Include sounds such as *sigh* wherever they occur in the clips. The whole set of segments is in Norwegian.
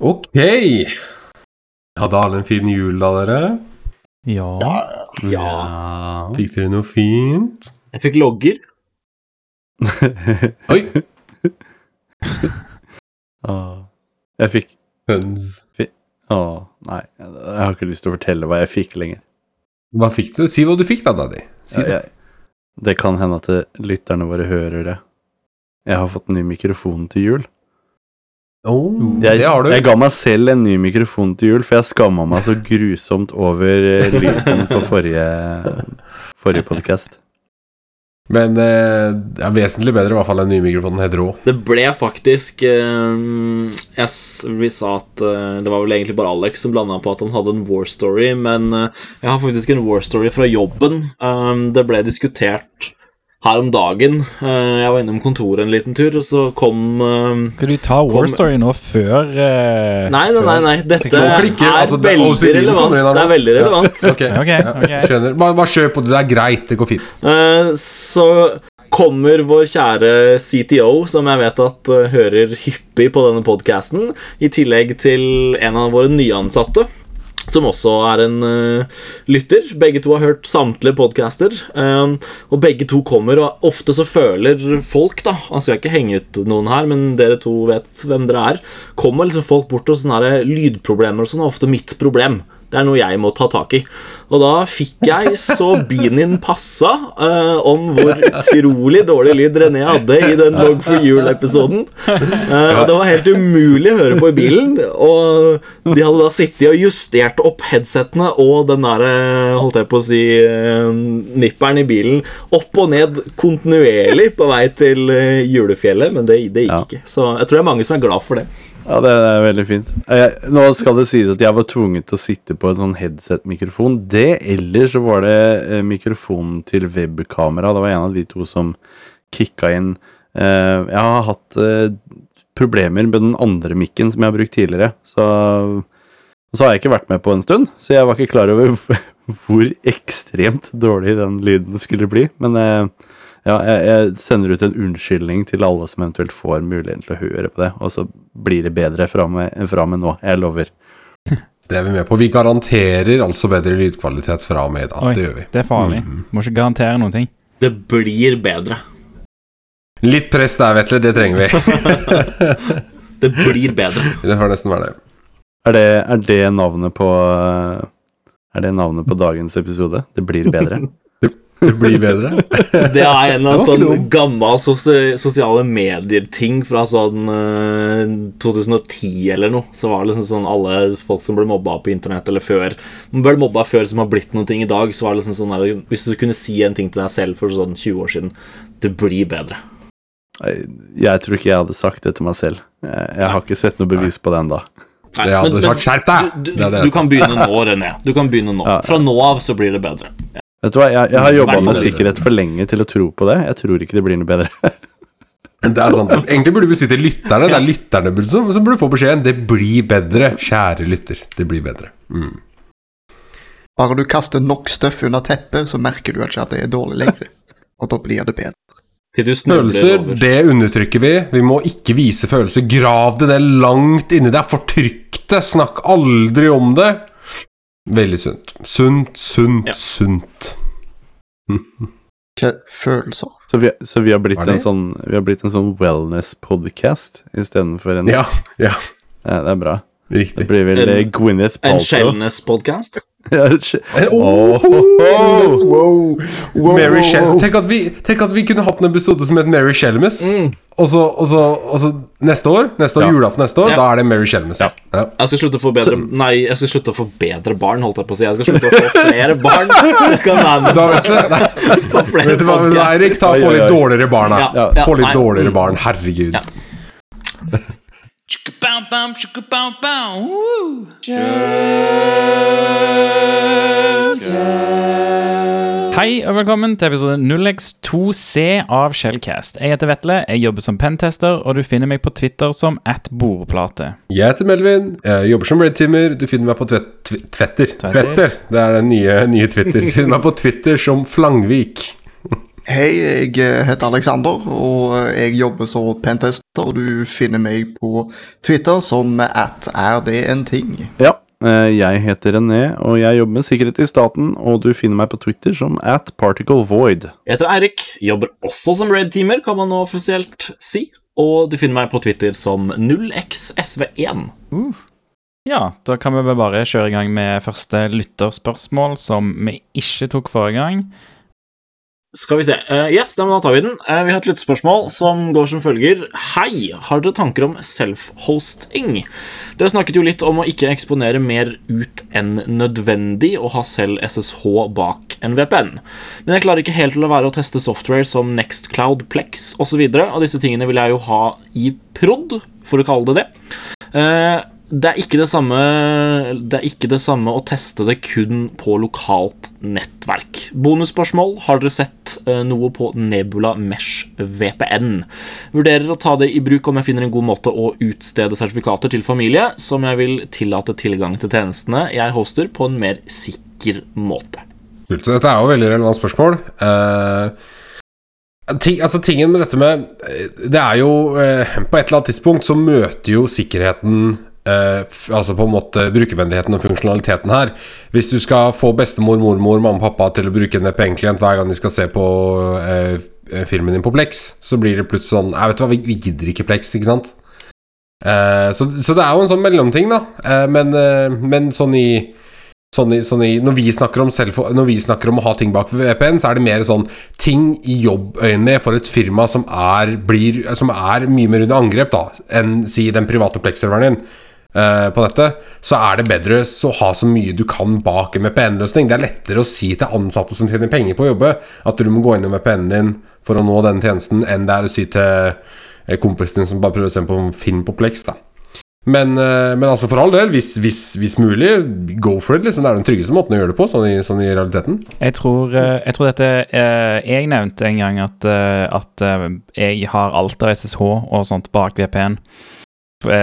Ok. Hadde alle en fin jul da, dere? Ja. Ja. Fikk dere noe fint? Jeg fikk logger. Oi! *laughs* ah, Jeg fikk Høns. Å, nei. Jeg har ikke lyst til å fortelle hva jeg fikk lenger. Hva fikk du? Si hva du fikk, da, Daddy. Si det. Jeg, det kan hende at lytterne våre hører det. Jeg har fått en ny mikrofon til jul. Oh, Jeg, det har du. jeg ga meg selv en ny mikrofon til jul, for jeg skamma meg så grusomt over eh, lyden på forrige, forrige podkast. Men eh, det er vesentlig bedre i hvert fall enn ny mikrofonen helt rå. Det ble faktisk eh, jeg, Vi sa at eh, det var vel egentlig bare Alex som blanda på at han hadde en war story, men eh, jeg har faktisk en war story fra jobben. Um, det ble diskutert her om dagen. Eh, jeg var innom kontoret en liten tur, og så kom eh, Skal du ta War Story nå før eh, Nei, nei, nei, nei. dette klikker, er altså, det- veldig OCD-en relevant. inn. Det er veldig relevant. Ok, *laughs* Ok, Okay, okay. skjønner. Bare, bare kjør på, det er greit. Det går fint. Eh, Så kommer vår kjære CTO, som jeg vet at hører hyppig på denne podkasten, i tillegg til en av våre nyansatte. Som også er en uh, lytter. Begge to har hørt samtlige podcaster. Um, og begge to kommer, og ofte så føler folk, da Han skal ikke henge ut noen her, men dere to vet hvem dere er. Kommer liksom folk bort og sånne her lydproblemer og sånn, er ofte mitt problem. Det er noe jeg må ta tak i. Og da fikk jeg så binien passa uh, om hvor utrolig dårlig lyd René hadde i den Log for jul-episoden. Uh, det var helt umulig å høre på i bilen. Og de hadde da sittet og justert opp headsetene og den der, eh, holdt jeg på å si, uh, nipperen i bilen opp og ned kontinuerlig på vei til julefjellet, men det, det gikk ikke. Så jeg tror det er mange som er glad for det. Ja, det er veldig fint. Jeg, nå skal det sies at jeg var tvunget til å sitte på en sånn headset-mikrofon. Det, eller så var det eh, mikrofonen til webkamera. Det var en av de to som kicka inn. Eh, jeg har hatt eh, problemer med den andre mikken som jeg har brukt tidligere. Så, så har jeg ikke vært med på en stund, så jeg var ikke klar over *laughs* hvor ekstremt dårlig den lyden skulle bli. Men eh, ja, jeg, jeg sender ut en unnskyldning til alle som eventuelt får muligheten til å høre på det, og så blir det bedre fra med, fra med nå. Jeg lover. *laughs* Det er vi med på. Vi garanterer altså bedre lydkvalitet fra og med i dag. Oi. Det gjør vi. Det er farlig. Mhm. Må ikke garantere noen ting. Det blir bedre. Litt press der, Vetle. Det trenger vi. *laughs* Det blir bedre. det får nesten være det. Er det, er det navnet på Er det navnet på dagens episode? Det blir bedre. *laughs* *laughs* Det blir bedre. *laughs* Det er en eller annen sånn gammel sos sosiale medier-ting fra sånn uh, 2010 eller noe. Så var det liksom sånn alle folk som ble mobba på internett, eller før ble mobba før som har blitt noen ting i dag, så var det liksom sånn der, Hvis du kunne si en ting til deg selv for sånn 20 år siden Det blir bedre. Jeg, tror ikke jeg hadde sagt det til meg selv. Jeg, jeg har ikke sett noe bevis på det ennå. Nei, Jeg hadde men- sagt skjerp deg! Du, du, du kan begynne nå, René. Du kan begynne nå. Fra nå av så blir det bedre. Vet du hva, jeg, jeg har jobba med sikkerhet for lenge til å tro på det. Jeg tror ikke det blir noe bedre. *laughs* Det er sant. Egentlig burde vi si til lytterne. Det er lytterne som, som burde få beskjeden. Det blir bedre, kjære lytter. Det blir bedre. Mm. Bare du kaster nok støff under teppet, så merker du ikke at det er dårlig lenger. *laughs* Og da blir det bedre. Følelser, det undertrykker vi. Vi må ikke vise følelser. Grav det ned langt inni deg. Fortrykk det. Snakk aldri om det. Veldig sunt. Sunt, sunt, Ja. sunt. *laughs* Hva følelser? Så vi, så vi har blitt en sånn, vi har blitt en sånn wellness-podcast istedenfor en Ja, ja, Ja, Det er bra. Det riktig. blir vel En- Gwyneth Paltrow. *laughs* En? Ja, skje- Oh, Åh. Wow, wow, Mary wow, tenk, at vi, tenk at vi kunne hatt en episode som het Mary Shelmes. Mm. Og, så, og, så, og så neste år, neste år Ja. julaften neste år, Ja. da er det Mary Shelmes. Ja. Ja. Jeg skal slutte å få bedre Nei, jeg skal slutte å få bedre barn, holdt jeg på å si. Jeg skal slutte å få flere *laughs* barn. Kan Da vet du, nei, *laughs* vet du hva. Eirik, ta få litt dårligere barn, da. Ja, ja, Få litt nei. dårligere barn, herregud. Hei og velkommen til episode 0x2C av Shellcast. Jeg heter Vetle, jeg jobber som pentester, og du finner meg på Twitter som at bordplate. Jeg heter Melvin, jeg jobber som Red-teamer. Du finner meg på tvet, tv, Twitter. Twitter. Twitter. Det er den nye, nye Twitter. Du finner meg på Twitter som Flangvik. Hei, jeg eh, heter Alexander, og eh, jeg jobber som pentester. Du finner meg på Twitter som at er det en ting. Ja, eh, jeg heter René, og jeg jobber med sikkerhet i staten, og du finner meg på Twitter som at Particle Void. Jeg heter Eirik, jobber også som Red Teamer, kan man nå offisielt si. Og du finner meg på Twitter som 0xsv1. Ja, da kan vi vel bare kjøre i gang med første lytterspørsmål, som vi ikke tok forrige gang. Skal vi se. Uh, yes, da, tar vi den. Uh, vi har et lyttespørsmål som går som følger. Hei, har dere tanker om self-hosting? Dere snakket jo litt om å ikke eksponere mer ut enn nødvendig og ha selv SSH bak en VPN. Men jeg klarer ikke helt til å være å teste software som Nextcloud, Plex osv., og, så videre, og disse tingene vil jeg jo ha i prod, for å kalle det det. Eh, det er, ikke det, samme, det er ikke det samme å teste det kun på lokalt nettverk. Bonusspørsmål. Har dere sett eh, noe på Nebula Mesh VPN? Vurderer å ta det i bruk om jeg finner en god måte å utstede sertifikater til familie, som jeg vil tillate tilgang til tjenestene jeg hoster, på en mer sikker måte. Så Dette er jo veldig relevant spørsmål. Uh... ting, altså Tingen med dette med eh, Det er jo eh, På et eller annet tidspunkt så møter jo sikkerheten eh, Altså på en måte brukervennligheten og funksjonaliteten her. Hvis du skal få bestemor, mormor, mamma og pappa til å bruke en VPN-klient hver gang de skal se på eh, filmen din på Plex, så blir det plutselig sånn Jeg vet hva, vi, gidder ikke Plex, ikke sant? Eh, så, så det er jo en sånn mellomting, da. Eh, men, eh, men sånn i Sånn i, sånn i, når, vi selv, når vi snakker om å ha ting bak VPN, så er det mer sånn ting i jobbøyne for et firma som er, blir, som er mye mer under angrep da, enn si den private Plex-serveren din eh, på nettet, så er det bedre å ha så mye du kan bak en VPN-løsning. Det er lettere å si til ansatte som tjener penger på å jobbe, at du må gå inn i VPN-en din for å nå denne tjenesten, enn det er å si til eh, kompisen din som bare prøver å se på film på Plex. da men, eh, men altså for all del, hvis, hvis, hvis mulig, go for it. Liksom. Det er den tryggeste måten å gjøre det på, sånn i, sånn i realiteten. Jeg tror, jeg tror dette Jeg nevnte en gang at, at jeg har alt av SSH og sånt bak VPN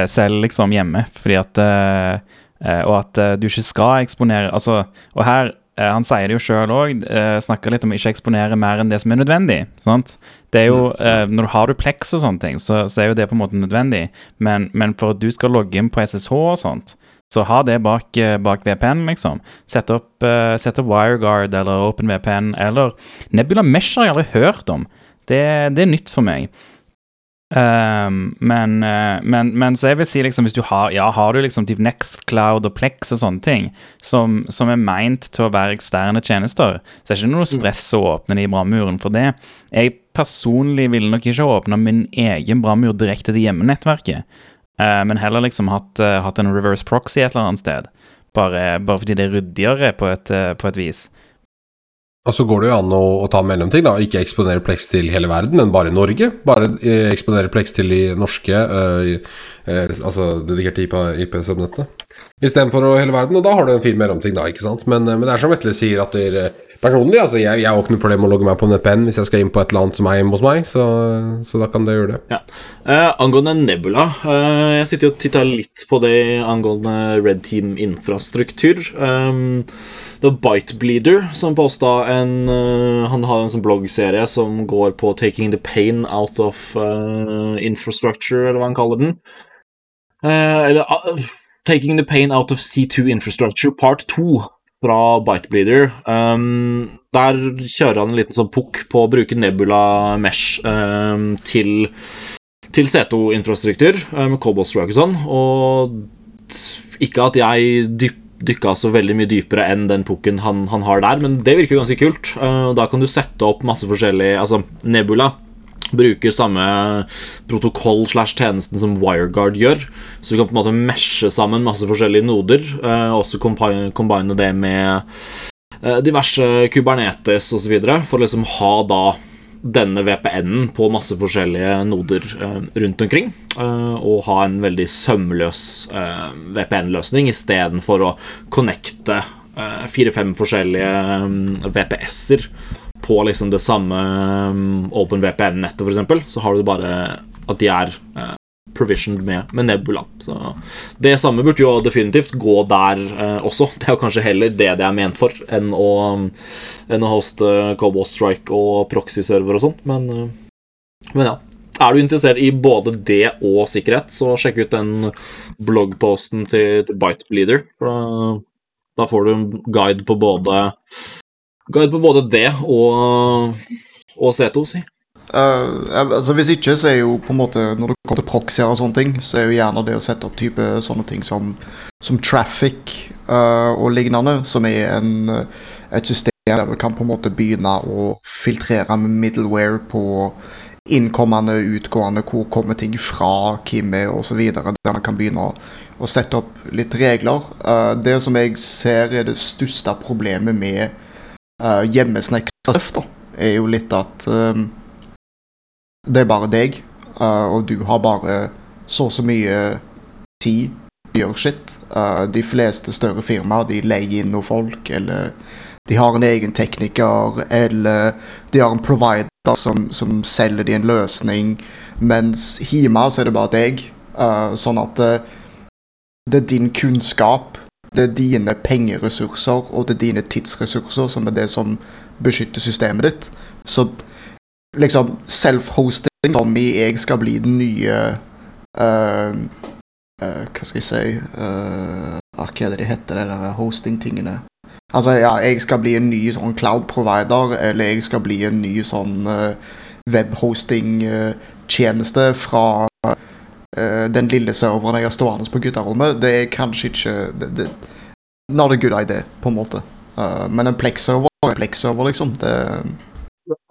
selv liksom hjemme, fordi at eh, eh, Og at eh, du ikke skal eksponere Altså, og her eh, Han sier det jo sjøl òg, snakker litt om å ikke eksponere mer enn det som er nødvendig. sant? Det er jo, eh, Når du har du Plex og sånne ting, så, så er jo det på en måte nødvendig, men, men for at du skal logge inn på SSH og sånt, så ha det bak, eh, bak VPN, liksom. Sett opp, sett opp WireGuard eller OpenVPN eller Nebula Mesh har jeg aldri hørt om. Det, det er nytt for meg. Ehm, men, eh, men, men så jeg vil si liksom hvis du har Ja, har du liksom typ Nextcloud og Plex og sånne ting som, som er meint til å være eksterne tjenester, så er det ikke noe stress å åpne de brannmuren for det. Jeg personlig ville nok ikke åpna min egen brannmur direkte til hjemmenettverket, uh, men heller liksom hatt, uh, hatt en reverse proxy et eller annet sted. Bare, bare fordi det er ryddigere på et, uh, på et vis. Og så går det jo an å, å ta mellomting, da. Ikke eksponere Plex til hele verden, men bare Norge. Bare eh, eksponere Plex til de norske, eh, øh, altså dedikerte IP-subnettene. Istedenfor å hele verden, og da har du en fin mellomting, da, ikke sant. Men, eh, men det er som Vetle sier, at det er, eh, personlig, altså jeg, jeg har ikke noe problem med å logge meg på NPN hvis jeg skal inn på et eller annet som er hjemme hos meg, så, så da kan det gjøre det. Ja. Eh, angående Nebula eh, Jeg sitter jo og titter litt på det angående Red Team-infrastruktur. Um, var Bitebleeder som posta en uh, Han har en sånn bloggserie som går på 'Taking the pain out of uh, infrastructure', eller hva han kaller den. Uh, eller uh, 'Taking the pain out of C2 infrastructure part 2' fra Bitebleeder. Um, der kjører han en liten sånn pukk på å bruke Nebula Mesh um, til til C2-infrastruktur med med Cobalt Strike og sånn, og ikke at jeg dyp, dykka så veldig mye dypere enn den pukken han, han har der, men det virker jo ganske kult. Eh, Da kan du sette opp masse forskjellig Altså, Nebula bruker samme protokoll slash tjenesten som WireGuard gjør, så du kan på en måte meshe sammen masse forskjellige noder, eh, og også kombine det med eh, diverse Kubernetes osv. for å liksom ha da denne VPN-en på masse forskjellige noder eh, rundt omkring. eh, og ha en veldig sømløs eh, VPN-løsning istedenfor å connecte fire-fem forskjellige VPS-er på liksom det samme um, OpenVPN-nettet, f.eks. Så har du bare at de er provisioned med, med Nebula. Så det samme burde jo definitivt gå der eh, også. Det er jo kanskje heller det det er ment for, enn å, enn å hoste Cobalt Strike og proxy-server og sånt. Men, eh, men ja. Er du interessert i både det og sikkerhet, så sjekk ut den bloggposten til, til Bitebleeder. Da, da får du en guide på både Guide på både det og, og C2, si. Eh, altså Hvis ikke, så er jo på en måte når det kommer til proxyer og sånne ting, så er jo gjerne det å sette opp type sånne ting som, som traffic uh, og lignende, som er en, et system der du kan på en måte begynne å filtrere med middleware på innkommende, utgående, hvor kommer ting fra, hvem er osv. Der man kan begynne å, å sette opp litt regler. Uh, det som jeg ser er det største problemet med uh, hjemmesnekra er jo litt at eh, det er bare deg, uh, og du har bare så og så mye tid til å gjøre shit. Uh, de fleste større firmaer de leier inn noen folk, eller de har en egen tekniker, eller de har en provider som, som selger de en løsning, mens hjemme så er det bare deg. Uh, sånn at det, det er din kunnskap, det er dine pengeressurser og det er dine tidsressurser som er det som beskytter systemet ditt. Så liksom self-hosting som jeg skal bli den nye uh, uh, Hva skal jeg si uh, Hva er det de heter, de der hosting-tingene? Altså, ja, jeg skal bli en ny sånn cloud provider, eller jeg skal bli en ny sånn webhosting-tjeneste fra den lille serveren jeg har stående på gutterommet. Det er kanskje ikke det, det, Not a good idea, på en måte. Men en Plex-server er en Plex-server, liksom. Det,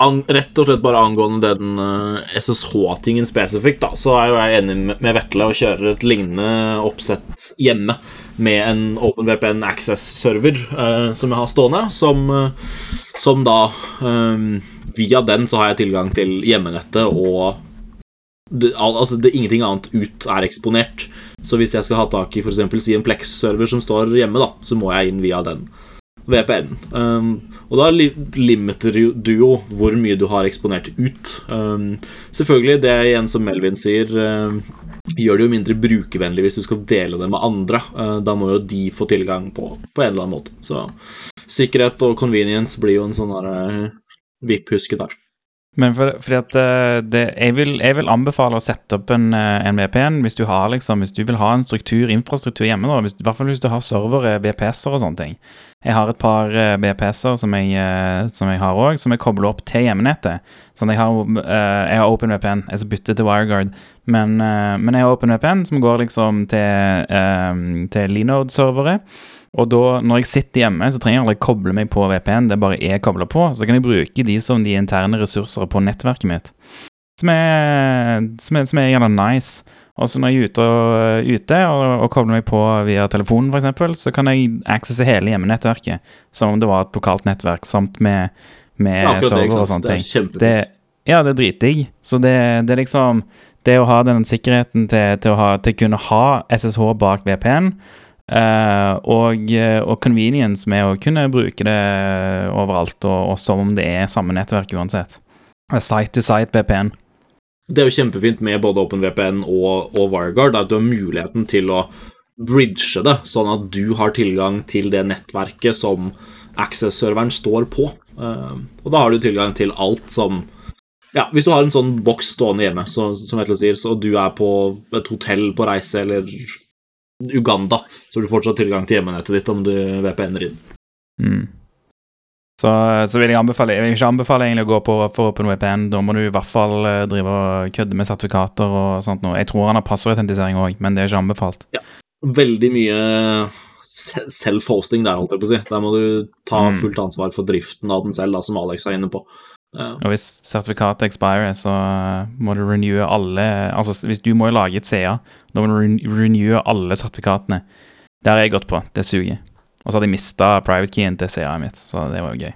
An, rett og slett bare angående den uh, SSH-tingen spesifikt, da, så er jo jeg enig med, med Vetle og kjører et lignende oppsett hjemme med en OpenVPN Access-server uh, som jeg har stående, som, uh, som da um, Via den så har jeg tilgang til hjemmenettet, og det, al altså det, ingenting annet ut er eksponert. Så hvis jeg skal ha tak i eksempel, si en Plex-server som står hjemme, da, så må jeg inn via den. VPN. Um, og da limiter du jo hvor mye du har eksponert ut. Um, selvfølgelig, det er igjen som Melvin sier, um, gjør det jo mindre brukervennlig hvis du skal dele det med andre. Uh, da må jo de få tilgang på, på en eller annen måte. Så sikkerhet og convenience blir jo en sånn uh, VIP-huske der. Men for, fordi at eh, det, jeg, vil, jeg vil anbefale å sette opp en, eh, en VPN hvis du har liksom, hvis du vil ha en struktur, infrastruktur hjemme. Da, hvis, I hvert fall hvis du har servere, VPS-er og sånne ting. Jeg har et par uh, VPS-er som uh, som jeg har òg, som jeg kobler opp til hjemmenettet. Sånn jeg har, uh, jeg har OpenVPN. Jeg skal bytte til WireGuard. Men, men jeg har OpenVPN som går liksom til, til Linode-servere. Og da, når jeg sitter hjemme, så trenger jeg aldri koble meg på VPN. Det er bare jeg kobler på. Så kan jeg bruke de som de interne ressurser på nettverket mitt. Som er, som er, som er gjerne nice. Og så når jeg er ute og, ute og, og kobler meg på via telefonen, f.eks., så kan jeg accesse hele hjemmenettverket som om det var et lokalt nettverk, samt med, med Ja, server og sånne ting. Det er ting. ja, det er dritdigg. Så det, det er liksom Det å ha den sikkerheten til, til, å, ha, til kunne ha SSH bak VPN, Uh, og, og convenience med å kunne bruke det overalt, og, og som om det er samme nettverk uansett. Site to site VPN. Det er jo kjempefint med både OpenVPN og, og WireGuard at du har muligheten til å bridge det, sånn at du har tilgang til det nettverket som Access-serveren står på. Eh, og da har du tilgang til alt som Ja, hvis du har en sånn boks stående hjemme, så, som Vetle sier, så du er på et hotell på reise eller Uganda, så har du fortsatt tilgang til hjemmenettet ditt om du VPN-er inn. Mm. Så, så vil jeg anbefale Jeg vil ikke anbefale egentlig å gå på for OpenVPN. Da må du i hvert fall eh, drive og kødde med sertifikater og sånt noe. Jeg tror han har passordautentisering òg, men det er ikke anbefalt. Veldig mye self-hosting der, holdt jeg på å si. Der må du ta Mm. fullt ansvar for driften av den selv, da, som Alex er inne på. Ja. Og hvis sertifikatet expirer, så eh, må du renewe alle Altså hvis du må lage et CA, da må du ren- renewe alle sertifikatene. Det har jeg gått på. Det suger. Og så hadde jeg mista private keyen til CA-et mitt, så det var jo gøy.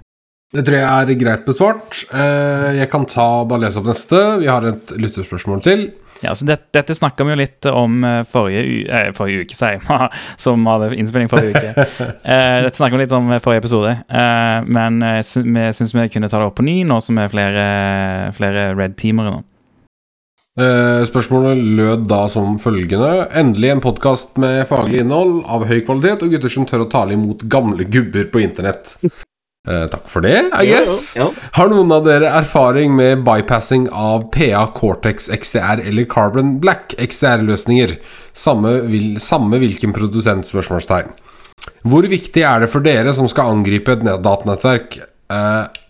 Det tror jeg er greit besvart. Eh, Jeg kan ta, bare lese opp neste. Vi har et lyttespørsmål til. Ja, så det, Dette snakka vi jo litt om eh, forrige, eh, forrige uke, sier jeg, *laughs* som hadde innspilling forrige uke. *laughs* Eh, dette snakka vi litt om forrige episode, eh, men eh, vi syns vi kunne ta det opp på ny nå som er flere, flere red-teamere nå. Eh, Spørsmålet lød da som følgende Endelig en podkast med faglig innhold av høy kvalitet og gutter som tør å tale imot gamle gubber på internett. Eh, takk for det, I guess. Ja, ja. Har noen av dere erfaring med bypassing av PA Cortex XDR eller Carbon Black XDR-løsninger? Samme, vil, samme hvilken produsent? spørsmålstegn. Hvor viktig er det for dere som skal angripe et datanettverk? Eh,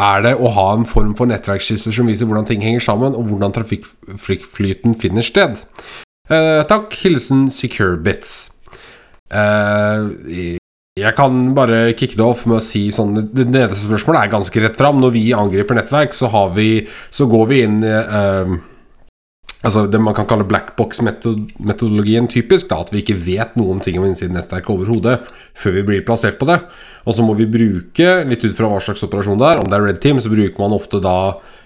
er det å ha en form for nettverksskisser som viser hvordan ting henger sammen, og hvordan trafikkflyten finner sted? Eh, takk. Hilsen Securebits. Eh, jeg kan bare kicke det off med å si sånn Det nederste spørsmålet er ganske rett fram. Når vi angriper nettverk, så, har vi, så går vi inn eh, Altså det man kan kalle blackbox-metodologien typisk. Da, at vi ikke vet noen ting om innsidenettverket overhodet før vi blir plassert på det. Og så må vi bruke, litt ut fra hva slags operasjon det er, om det er Red Team, så bruker man ofte da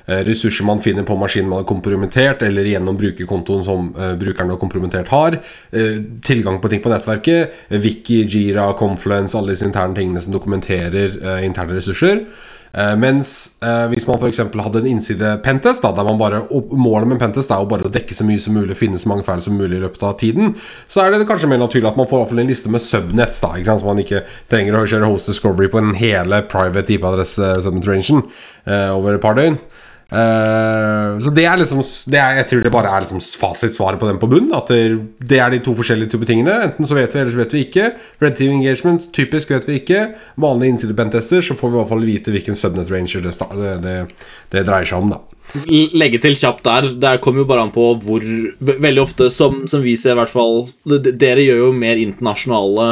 eh, ressurser man finner på maskinen man har kompromittert, eller gjennom brukerkontoen som eh, brukeren har kompromittert har. Eh, tilgang på ting på nettverket. Wiki, Jira, Confluence, alle disse interne tingene som dokumenterer interne ressurser. Eh, mens eh, hvis man f.eks. hadde en innside pentest, da, der man bare, målet med pentest er jo bare å dekke så mye som mulig, finne så mange feil som mulig i løpet av tiden, så er det kanskje mer naturlig at man får en liste med subnets, da, ikke sant? så man ikke trenger å kjøre host discovery på en hele private IP-adresse subnet-rangen eh, over et par døgn. Eh, så det er liksom det er, Jeg tror det bare er liksom fasitsvaret på den på bunn. At det, det er de to forskjellige typer tingene. Enten så vet vi, eller så vet vi ikke. Red Team Engagement, typisk vet vi ikke. Vanlige innsidepentester, så får vi i hvert fall vite hvilken subnet ranger det, det, det, dreier seg om, da. Legge til kjapt der. Det kommer jo bare an på hvor Veldig ofte, som, som vi ser i hvert fall Dere gjør jo mer internasjonale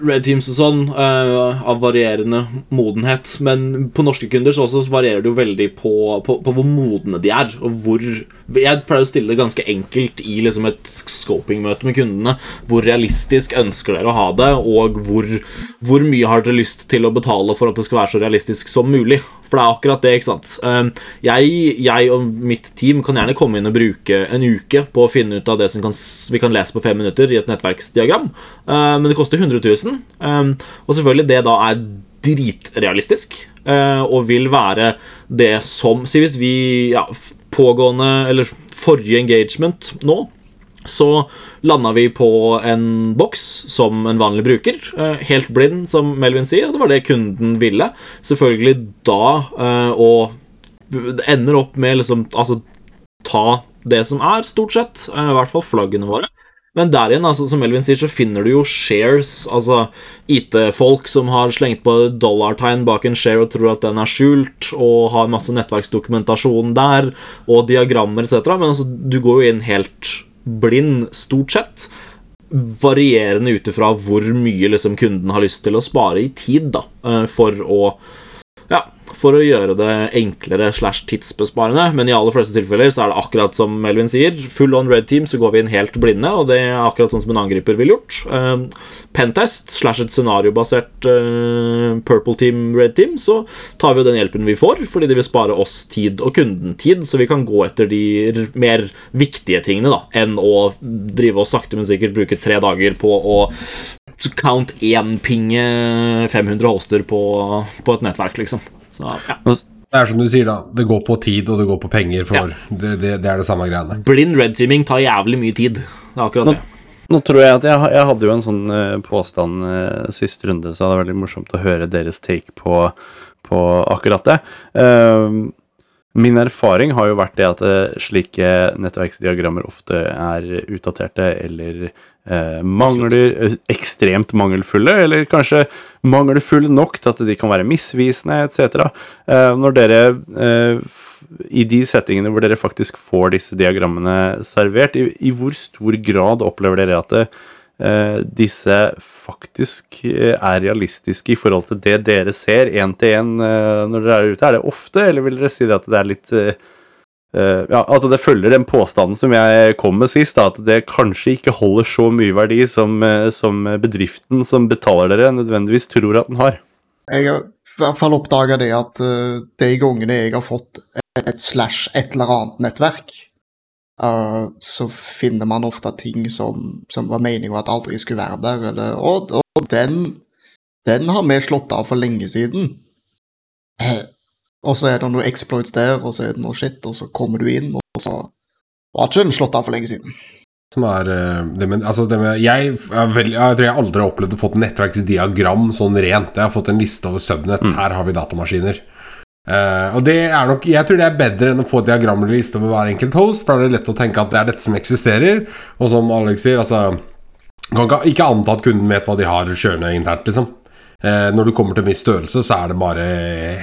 Red Teams og sånn, uh, av varierende modenhet. Men på norske kunder så også varierer det jo veldig på, på, på hvor modne de er. Og hvor Jeg pleier å stille det ganske enkelt i liksom et scoping-møte med kundene. Hvor realistisk ønsker dere å ha det, og hvor, hvor mye har dere lyst til å betale for at det skal være så realistisk som mulig? For det er akkurat det, ikke sant. Eh, Jeg, jeg og mitt team kan gjerne komme inn og bruke en uke på å finne ut av det som kan, vi kan lese på fem minutter i et nettverksdiagram, Eh, men det koster 100 000. Eh, Og selvfølgelig det da er dritrealistisk, eh, og vil være det som Si hvis vi ja, pågående, eller forrige engagement nå så landa vi på en boks som en vanlig bruker. eh, Helt blind, som Melvin sier. og Det var det kunden ville. Selvfølgelig da eh, Og ender opp med liksom Altså ta det som er, stort sett. eh, I hvert fall flaggene våre. Men der igjen, altså, som Melvin sier, så finner du jo shares, altså IT-folk som har slengt på dollartegn bak en share og tror at den er skjult, og har masse nettverksdokumentasjon der, og diagrammer etc. Men altså, du går jo inn helt blind, stort sett. Varierende ut ifra hvor mye liksom, kunden har lyst til å spare i tid, da, eh, for å ja, for å gjøre det enklere slash tidsbesparende, men i aller fleste tilfeller så er det akkurat som Melvin sier. Full on red team, så går vi inn helt blinde, og det er akkurat sånn som en angriper ville gjort. Uh, Pentest slash et scenariobasert eh, purple team, red team, så tar vi jo den hjelpen vi får, fordi det vil spare oss tid og kunden tid, så vi kan gå etter de mer viktige tingene, da, enn å drive og sakte, men sikkert bruke tre dager på å count én pinge 500 hoster på, på et nettverk, liksom. Så, ja. Det er som du sier, da. Det går på tid, og det går på penger. For det, det, det er det samme greiene. Blind red teaming tar jævlig mye tid. Det er akkurat det. Nå tror jeg at jeg, jeg hadde jo en sånn eh, påstand uh, sist runde, så det er veldig morsomt å høre deres take på, på akkurat det. Eh, min erfaring har jo vært det at eh, slike nettverksdiagrammer ofte er utdaterte eller eh, mangler eh, ekstremt mangelfulle, eller kanskje mangelfulle nok til at de kan være misvisende etc. Eh, når dere eh, i de settingene hvor dere faktisk får disse diagrammene servert, i, i hvor stor grad opplever dere at det, eh, disse faktisk eh, er realistiske i forhold til det dere ser én til én når dere er ute? Er det ofte, eller vil dere si det at det er litt eh, eh, ja, At det følger den påstanden som jeg kom med sist, da, at det kanskje ikke holder så mye verdi som, eh, som bedriften som betaler dere, nødvendigvis tror at den har? Jeg har i hvert fall oppdaga det at eh, de gangene jeg har fått et slash et eller annet nettverk, eh, så finner man ofte ting som, som var meninga at aldri skulle være der. Eller, og og den, den har vi slått av for lenge siden. Uh, og så er det noe exploits der, og så er det noe shit, og så kommer du inn, og så Var ikke den slått av for lenge siden. Som er eh, det med, altså det med jeg, veldig, jeg tror jeg aldri har opplevd å få et nettverksdiagram sånn rent. Jeg har fått en liste over subnets. Her har vi datamaskiner. Eh, og det er nok Jeg tror det er bedre enn å få diagrammer liste over hver enkelt host, for da er det lett å tenke at det er dette som eksisterer. Og som Alex sier, altså Kan ikke, anta at kunden vet hva de har kjørende internt, liksom. Eh, når du kommer til en viss størrelse, så er det bare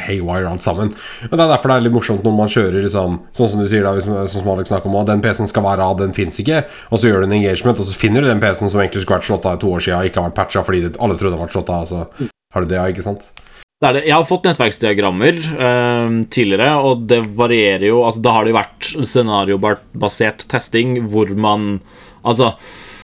haywire alt sammen. Og Det er derfor det er litt morsomt når man kjører liksom, sånn som du sier da, sånn som Alex snakker om, at den PC-en skal være av, den fins ikke. Og så gjør du en engagement, og så finner du den PC-en som egentlig skulle vært slått av i to år siden, og ikke har vært patcha fordi det, alle trodde den var slått av. Så har du det, ja, ikke sant? Det er det. Jeg har fått nettverksdiagrammer eh, tidligere, og det varierer jo altså, Da har det jo vært scenariobasert testing hvor man Altså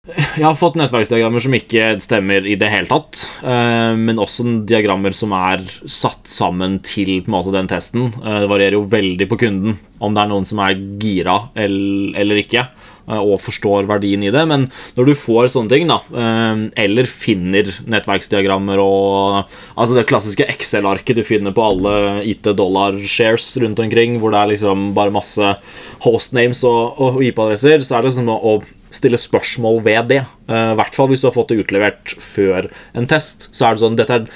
jeg har fått nettverksdiagrammer som ikke stemmer i det hele tatt, eh, men også diagrammer som er satt sammen til på en måte, den testen. Eh, det varierer jo veldig på kunden om det er noen som er gira eller, eller ikke, og forstår verdien i det. Men når du får sånne ting, da, eh, eller finner nettverksdiagrammer og Altså det klassiske Excel-arket du finner på alle IT-dollar-shares rundt omkring, hvor det er liksom bare masse hostnames og, og IP-adresser, så er det liksom å stille spørsmål ved det. Eh, I hvert fall hvis du har fått det utlevert før en test. Så er det sånn Dette er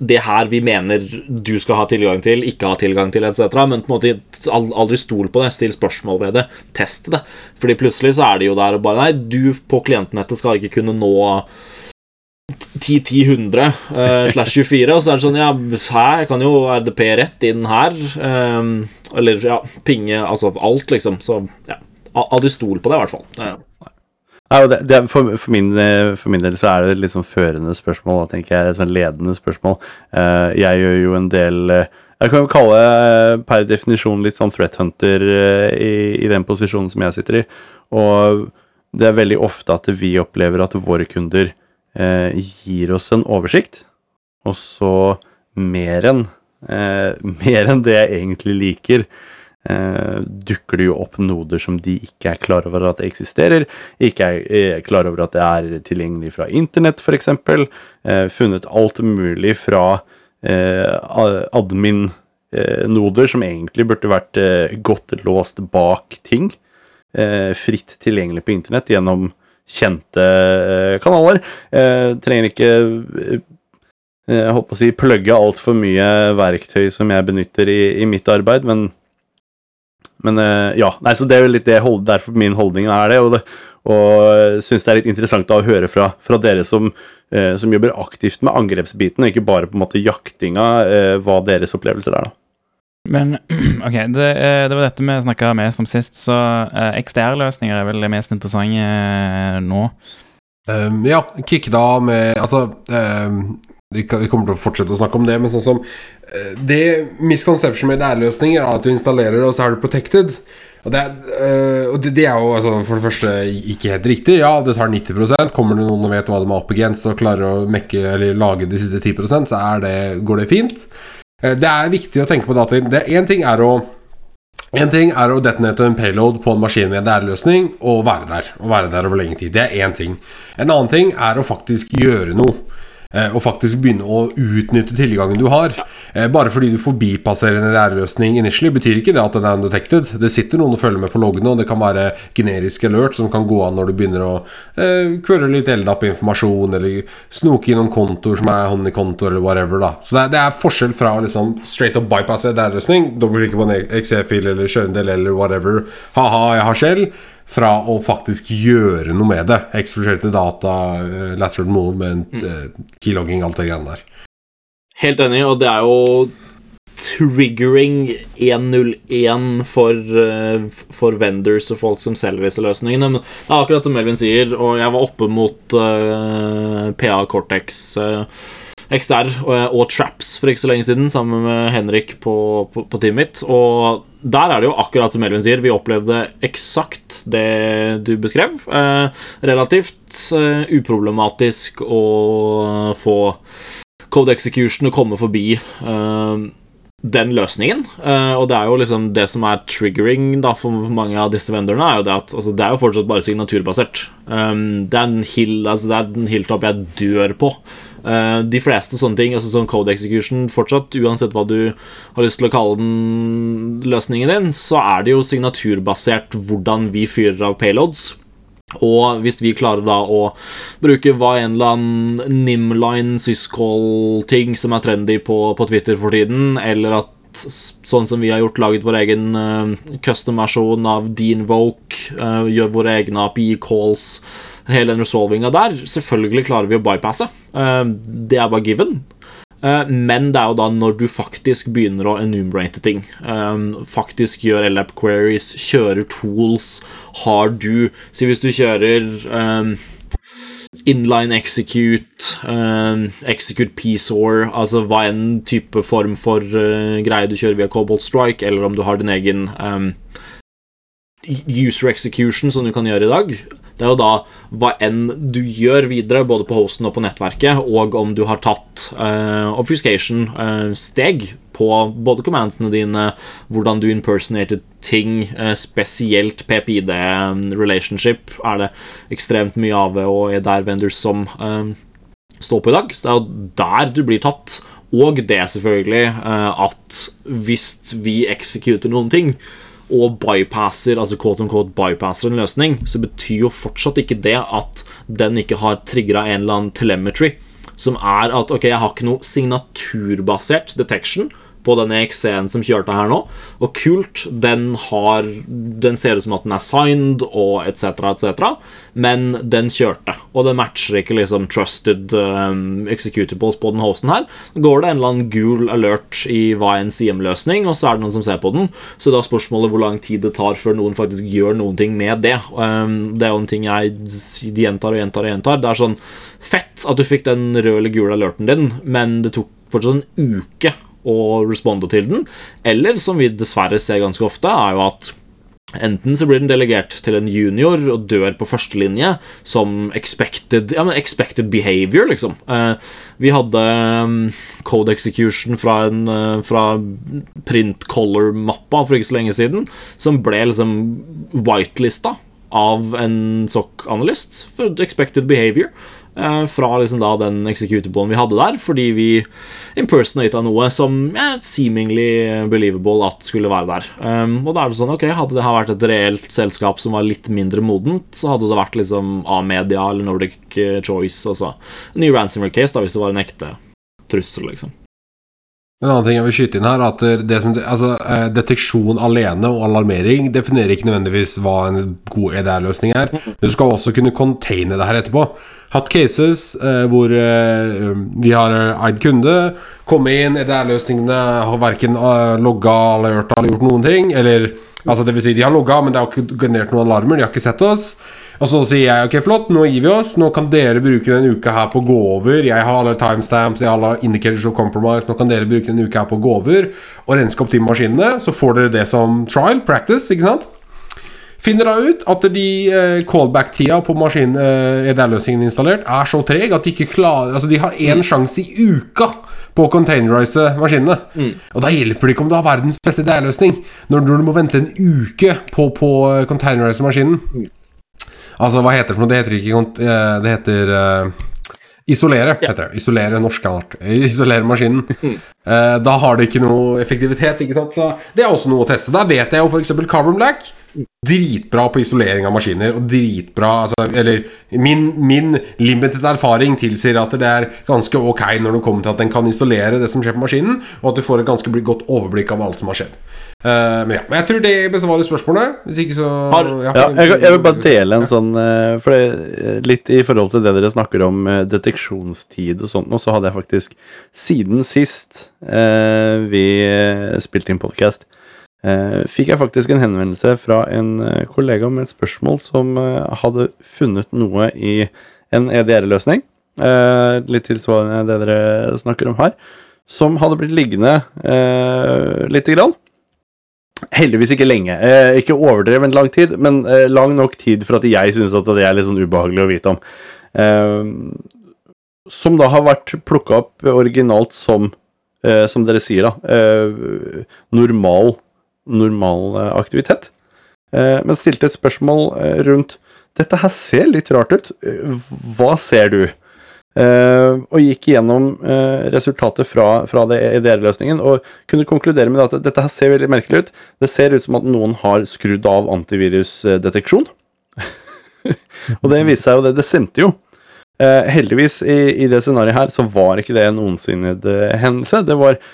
det- her vi mener du skal ha tilgang til, ikke ha tilgang til, etc. Men på en måte aldri stol på det. Still spørsmål ved det. Test det. Fordi plutselig så er det jo der og bare Nei, du på klientnettet skal ikke kunne nå 10-10-100 uh, slash 24, og så er det sånn Ja, her kan jo RDP rett inn her. Um, eller ja, pinge Altså alt, liksom. Så ja. Aldri stol på det, i hvert fall. Ja. Det, det for, for, min, eh, for min del så er det litt sånn førende spørsmål, tenker jeg. Sånn ledende spørsmål. Eh, jeg gjør jo en del eh, Jeg kan jo kalle per definisjon litt sånn threat hunter i, i den posisjonen som jeg sitter i. Og det er veldig ofte at vi opplever at våre kunder gir oss en oversikt, og så mer enn *laughs* mer enn det jeg egentlig liker, eh, dukker det jo opp noder som de ikke er klar over at eksisterer, ikke er, er klar over at det er tilgjengelig fra internett, f.eks. Eh, funnet alt mulig fra eh, admin-noder som egentlig burde vært eh, godt låst bak ting. Eh, fritt tilgjengelig på internett gjennom kjente eh, kanaler. Eh, trenger ikke eh, jeg håper å si plugge altfor mye verktøy som jeg benytter i, i mitt arbeid, men men eh, ja, nei, så det er jo litt det hold, derfor min holdning er det. Og, det, og syns det er litt interessant å høre fra, fra dere som, eh, som jobber aktivt med angrepsbiten, og ikke bare på en måte jaktinga, eh, hva deres opplevelser er. da. Men *clears throat* OK, det, eh, det var dette vi snakka mest om sist, så eh, XDR-løsninger er vel det mest interessante eh, nå. Um, ja, kick da med Altså um, vi, kommer til å fortsette å snakke om det, men sånn som eh, Det misconception med DR-løsninger er at du installerer, og så er du protected. Og det, er, eh, og det, det er jo altså, for det første ikke helt riktig. Ja, det tar 90% Kommer det noen og vet hva de har opp against og klarer å mekke, eller lage de siste 10% så det, går det fint. Eh, det er viktig å tenke på dataen. Én ting er å en ting er å detonate en payload på en maskin med en DR-løsning og være der. Og være der over lenge tid. Det er én ting. En annen ting er å faktisk gjøre noe. Eh, Og faktisk begynne å utnytte tilgangen du har. Ja. Bare fordi du forbipasserer en DR-løsning initially, betyr ikke det at den er undetected. Det sitter noen og følger med på loggene, og det kan være generisk alert som kan gå an når du begynner å eh, kvøre litt LDAP informasjon, eller snoke inn noen kontoer som er honeykonto, eller whatever. da Så det er, det er forskjell fra liksom straight up bypasse DR-løsning, dobbeltklikke på en XE-fil eller kjøre en del eller whatever, ha-ha, jeg har skjell, fra å faktisk gjøre noe med det. Exfiltrerte data, eh, lateral movement, mm. keylogging, alt det greiene der. Helt enig, og det er jo triggering 101 for, eh, for vendors og folk som selger disse løsningene. Men det er akkurat som Melvin sier, og jeg var oppe mot uh, PA Cortex eh, XR og, og Traps for ikke så lenge siden, sammen med Henrik på, på, på teamet mitt. Og der er det jo akkurat som Melvin sier, vi opplevde eksakt det du beskrev. Eh, relativt eh, uproblematisk å få code execution å komme forbi eh, den løsningen. Eh, og det er jo liksom det som er triggering da for mange av disse vendorene, er jo det at altså, det er jo fortsatt bare signaturbasert. Um, det er en hill, altså det er en hilltop jeg dør på. Eh, de fleste sånne ting, altså sånn code execution fortsatt, uansett hva du har lyst til å kalle den løsningen din, så er det jo signaturbasert hvordan vi fyrer av payloads. Og hvis vi klarer da å bruke hva en eller annen Nimline syscall-ting som er trendy på, på Twitter for tiden, eller at sånn som vi har gjort, laget vår egen uh, custom-versjon av Deanvoke, uh, gjør våre egne API-calls, hele den resolvinga der, selvfølgelig klarer vi å bypasse. Eh, det er bare given. Eh, Men det er jo da når du faktisk begynner å enumerate ting. eh, Faktisk gjør LAP queries, kjører tools. Har du Si hvis du kjører inline execute, execute PSOR, altså hva enn type form for greie du kjører via Cobalt Strike, eller om du har din egen user execution som du kan gjøre i dag. Det er jo da hva enn du gjør videre, både på hosten og på nettverket, og om du har tatt uh, obfuscation-steg på både commandsene dine, hvordan du impersonated ting, uh, spesielt PPID-relationship er det ekstremt mye av, og er der vendors som eh, står på i dag. Så det er jo der du blir tatt. Og det selvfølgelig eh, at hvis vi executer noen ting, og bypasser, altså quote unquote, bypasser en løsning, så betyr jo fortsatt ikke det at den ikke har trigga en eller annen telemetry, som er at ok, jeg har ikke noe signaturbasert detection på denne XC-en som kjørte her nå, og kult, den har Den ser ut som at den er signed og etc., etc., men den kjørte, og det matcher ikke liksom trusted um, executables på den hosten her. Går det en eller annen gul alert i hva en CM-løsning, og så er det noen som ser på den. Så da er spørsmålet hvor lang tid det tar før noen faktisk gjør noen ting med det. Um, det er jo en ting jeg gjentar og gjentar og gjentar. Det er sånn fett at du fikk den røde eller gule alerten din, men det tok fortsatt en uke å responde til den. Eller, som vi dessverre ser ganske ofte, er jo at Enten så blir den delegert til en junior og dør på førstelinje som expected, ja, expected behavior, liksom. Eh, vi hadde um, code execution fra, en, eh, fra print color-mappa for ikke så lenge siden, som ble liksom whitelista av en SOC-analyst for expected behavior. Eh, Fra liksom da den executable vi hadde der, fordi vi impersonata noe som er seemingly believable at skulle være der. Um, og da er det sånn, ok, Hadde det vært et reelt selskap som var litt mindre modent, så hadde det vært liksom A-media eller Nordic eh, Choice. Altså ny ransomware case da, hvis det var en ekte trussel, liksom. En annen ting jeg vil skyte inn her, er at det som, altså, eh, deteksjon alene og alarmering definerer ikke nødvendigvis hva en god EDR-løsning er. Du skal også kunne containe det her etterpå. Hatt cases eh, hvor eh, vi har eh, eid kunde, komme inn, EDR-løsningene har verken uh, logga, eller gjort noen ting. Eller altså det vil si, de har logga, men det har ikke generert noen alarmer, de har ikke sett oss. Og så sier jeg ok, flott, nå gir vi oss. Nå kan dere bruke denne uka her på å gå over. Jeg har alle timestamps, jeg har alle indicators of compromise. Nå kan dere bruke denne uka her på å gå over og renske opp de maskinene. Så får dere det som trial, practice, ikke sant? Finner da ut at de eh, callback-tida på maskin, eh, EDR-løsningen installert er så treg at de ikke klarer Altså, de har én sjanse i uka på å containerise maskinene. Og da hjelper det ikke om du har verdens beste EDR-løsning, når, du må vente en uke på, på å containerise maskinen. Altså, hva heter det for noe? Det heter ikke eh, Det heter uh, Isolere, heter det. Isolere norsk art. *laughs* Isolere maskinen. uh, *laughs* da har det ikke noe effektivitet, ikke sant. Så det er også noe å teste. Der vet jeg jo f.eks. Carbon Black. Dritbra på isolering av maskiner, og dritbra altså, Eller min, min limited erfaring tilsier at det er ganske ok når det kommer til at den kan isolere det som skjer på maskinen, og at du får et ganske godt overblikk av alt som har skjedd. Eh, men ja, men jeg tror det besvarer spørsmålet. Hvis ikke så Har- Ja, jeg, jeg vil bare dele en sånn eh, For det, eh, litt i forhold til det dere snakker om deteksjonstid og sånt, og så hadde jeg faktisk siden sist eh, vi spilte inn podkast, eh, fikk jeg faktisk en henvendelse fra en kollega med et spørsmål som eh, hadde funnet noe i en EDR-løsning, eh, litt tilsvarende det dere snakker om her, som hadde blitt liggende eh, lite grann. Heldigvis ikke lenge. Eh, ikke overdrevent lang tid, men eh, lang nok tid for at jeg syns at det er litt sånn ubehagelig å vite om. Eh, som da har vært plukka opp originalt som, eh, som dere sier, da, eh, normal, normal eh, aktivitet. Men stilte et spørsmål rundt Dette her ser litt rart ut. Hva ser du? Eh, og gikk gjennom uh, resultatet fra, fra EDR-løsningen og kunne konkludere med at dette her ser veldig merkelig ut. Det ser ut som at noen har skrudd av antivirusdeteksjon. *laughs* og det viste seg jo det. Det sendte jo. Uh, heldigvis i, i det scenarioet her så var ikke det en ondsinnet eh, hendelse. Det var eh,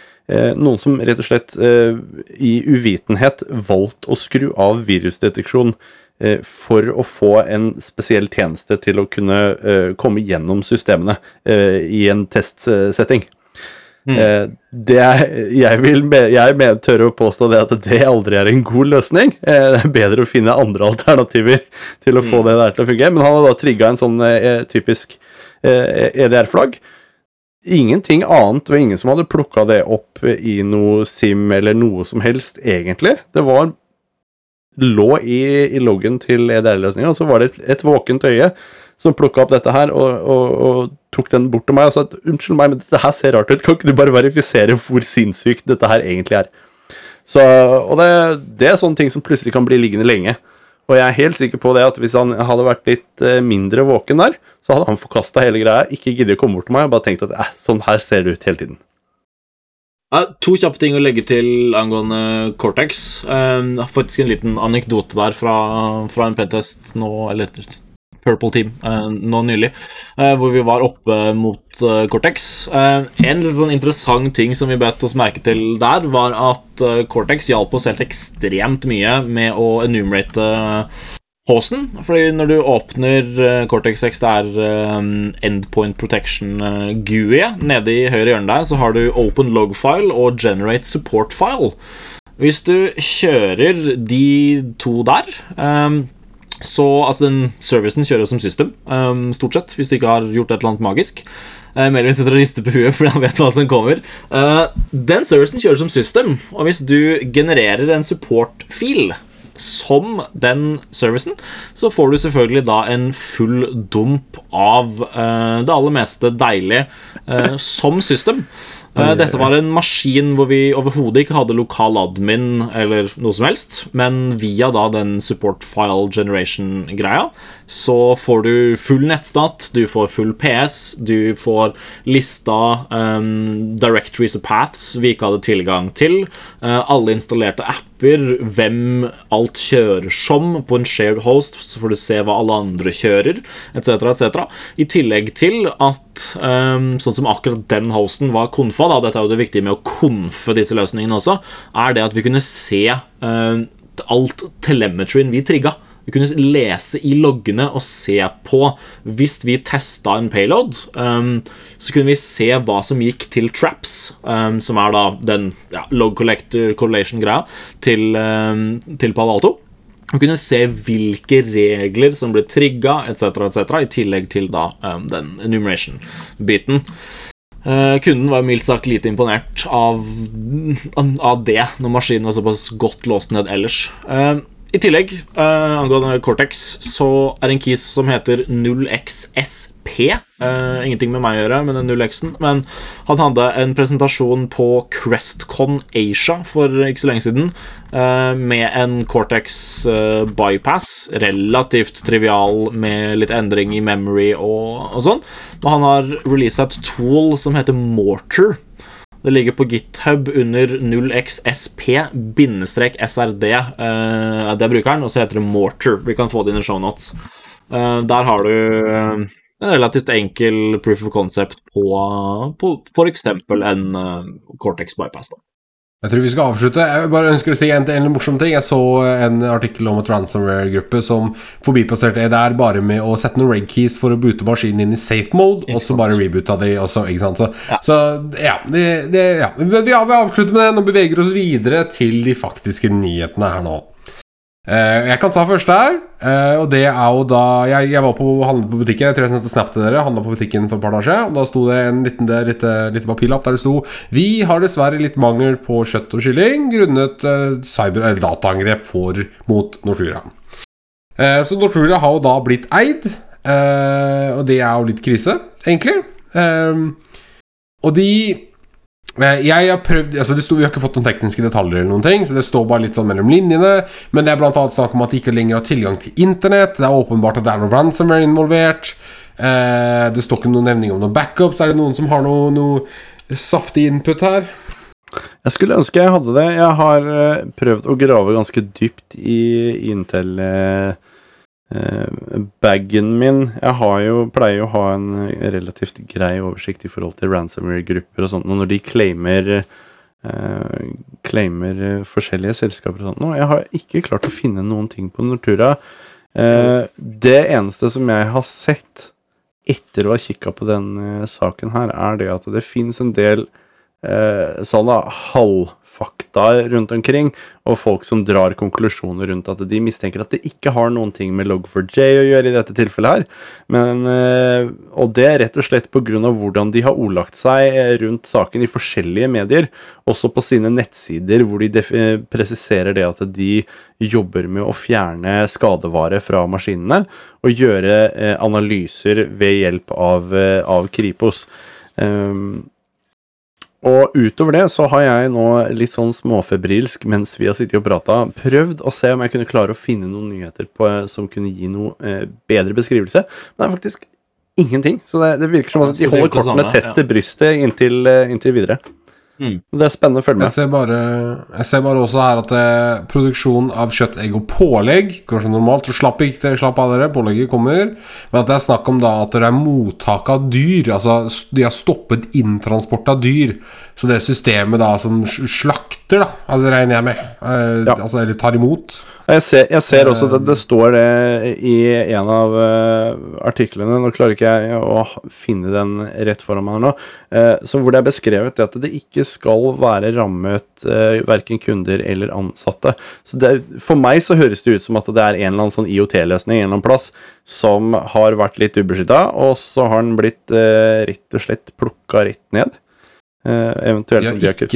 noen som rett og slett eh, i uvitenhet valgt å skru av virusdeteksjon eh, for å få en spesiell tjeneste til å kunne eh, komme gjennom systemene eh, i en testsetting. Eh, det jeg vil jeg tør å påstå det at det aldri er en god løsning. Eh, det er bedre å finne andre alternativer til å få det der til å fungere. Men han har da trigga en sånn eh, typisk eh, EDR-flagg. Ingenting annet, og ingen som hadde plukka det opp i noe SIM eller noe som helst, egentlig. Det var lå i, i loggen til EDR-løsninga, og så var det et, et våkent øye som plukka opp dette her og, og, og tok den bort til meg og sa at unnskyld meg, men dette her ser rart ut, kan ikke du bare verifisere hvor sinnssykt dette her egentlig er? Så, og det, det er sånne ting som plutselig kan bli liggende lenge. Og jeg er helt sikker på det at hvis han hadde vært litt eh, mindre våken der, så hadde han forkasta hele greia, ikke giddet å komme bort til meg og bare tenkt at eh, sånn her ser det ut hele tiden. Ja, to kjappe ting å legge til angående Cortex. Um, faktisk en liten anekdote der fra, fra en pentest nå, eller Purple Team, uh, nå nylig, uh, hvor vi var oppe mot uh, Cortex. En litt sånn interessant ting som vi bet oss merke til der, var at Cortex hjalp oss helt ekstremt mye med å enumerate Hosen, Fordi når du åpner Cortex X, det er Endpoint Protection GUI, nede i høyre hjørne der, så har du Open Log File og Generate Support File. Hvis du kjører de to der eh, så altså den servicen kjører som system, um, stort sett, hvis de ikke har gjort et eller annet magisk. Uh, Melvin sitter og rister på huet *laughs* fordi han vet hva som kommer. Uh, den servicen kjører som system, og hvis du genererer en support-fil som den servicen, så får du selvfølgelig da en full dump av uh, det aller meste deilige som system. Eh, Dette var en maskin hvor vi overhodet ikke hadde lokal admin eller noe som helst, men via da den support file generation-greia så får du full nettstat, du får full PS, du får lista um, directories og paths vi ikke hadde tilgang til, uh, alle installerte apper, hvem alt kjører som på en shared host, så får du se hva alle andre kjører, etc., etc. I tillegg til at um, sånn som akkurat den hosten var konfa, da, dette er jo det viktige med å konfe disse løsningene også, er det at vi kunne se um, alt telemetryen vi trigga. Vi kunne lese i loggene og se på Hvis vi testa en payload, um, så kunne vi se hva som gikk til traps, um, som er da den ja, log collector correlation-greia til, um, til Palo Alto. Vi kunne se hvilke regler som ble trigga, etc., etc., i tillegg til da um, den enumeration-biten. Uh, kunden var mildt sagt lite imponert av, av det, når maskinen var såpass godt låst ned ellers. Eh, I tillegg, uh, angående Cortex, så er det en keys som heter 0xSP. Uh, ingenting med meg å gjøre, men den 0x-en. Men han hadde en presentasjon på Crestcon Asia for ikke så lenge siden, uh, med en Cortex eh, bypass. Relativt trivial med litt endring i memory og, og sånn. Og han har releasa et tool som heter Mortar. Det ligger på GitHub under 0xSP-SRD. Eh, det er brukeren, og så heter det Mortar. Vi kan få det inn i shownotes. Eh, der har du eh, en relativt enkel proof of concept på, på f.eks. en eh, Cortex bypass. Da. Jeg tror vi skal avslutte. Jeg bare ønsker å si en, en morsom ting. Jeg så en artikkel om et ransomware-gruppe som forbipasserte EDR bare med å sette noen reg keys for å boote maskinen inn i safe mode, og så bare reboota de, Også. Så Ja. så, ja, det, det, ja. Vi, vi vi avslutter med den og beveger oss videre til de faktiske nyhetene her nå. Eh, jeg kan ta første her, eh, og det er jo da Jeg, jeg var på handlet på butikken. Jeg tror jeg sendte snap til dere. Handla på butikken for et par dager siden. Og da sto det en liten der, lite, lite papirlapp der det sto Vi har dessverre litt mangel på kjøtt og kylling grunnet eh, cyber- eller dataangrep for, mot Nortura. Eh, så Nortura har jo da blitt eid, eh, og det er jo litt krise, egentlig. Eh, og de Eh, Jeg har prøvd altså det sto, Vi har ikke fått noen tekniske detaljer, eller noen ting Så det står bare litt sånn mellom linjene. Men det er annet snakk om at de ikke lenger har tilgang til internett. Det er åpenbart at det er noe ransomware involvert. Eh, det står ikke noen nevning om noen backups. Er det noen som har noe, noe saftig input her? Jeg skulle ønske jeg hadde det. Jeg har eh, prøvd å grave ganske dypt i Intel eh, eh, bagen min. Jeg har jo, pleier jo å ha en relativt grei oversikt i forhold til ransomware-grupper og sånt, og når de claimer eh, claimer eh, forskjellige selskaper og sånt. Og jeg har ikke klart å finne noen ting på Nortura. Eh, det eneste som jeg har sett etter å ha kikka på den eh, saken her, er det at det fins en del eh, sånne halvfakta rundt omkring, og folk som drar konklusjoner rundt at de mistenker at det ikke har noen ting med Log4j å gjøre i dette tilfellet her. Men, eh, og det er rett og slett pga. hvordan de har ordlagt seg eh, rundt saken i forskjellige medier, også på sine nettsider, hvor de eh, presiserer det at de jobber med å fjerne skadevare fra maskinene og gjøre analyser ved hjelp av, av Kripos. Um, og utover det så har jeg nå litt sånn småfebrilsk mens vi har sittet og prata, prøvd å se om jeg kunne klare å finne noen nyheter på, som kunne gi noe eh, bedre beskrivelse. Men det er faktisk ingenting. Så det, det virker som at de er holder kortene tett til brystet inntil, eh, inntil videre. Mm. Det er spennende å følge Jeg ser bare, jeg ser bare også her at eh, produksjon av kjøtt, egg og pålegg går som normalt. Så slapp ikke slapp av dere, pålegget kommer. Men at det er snakk om da at det er mottak av dyr. Altså de har stoppet inntransport av dyr. Så det systemet da som slakter, da, altså regner jeg med, eh, Ja. altså eller tar imot Jeg ser, jeg ser også det, det står det i en av uh, artiklene. Nå klarer ikke jeg å finne den rett foran meg nå. uh, så hvor det er beskrevet at det ikke skal være rammet uh, verken kunder eller ansatte. Så det, For meg så høres det ut som at det er en eller annen sånn IOT-løsning en eller annen plass som har vært litt ubeskytta, og så har den blitt uh, rett og slett plukka rett ned. Eh, eventuelt ja, ikke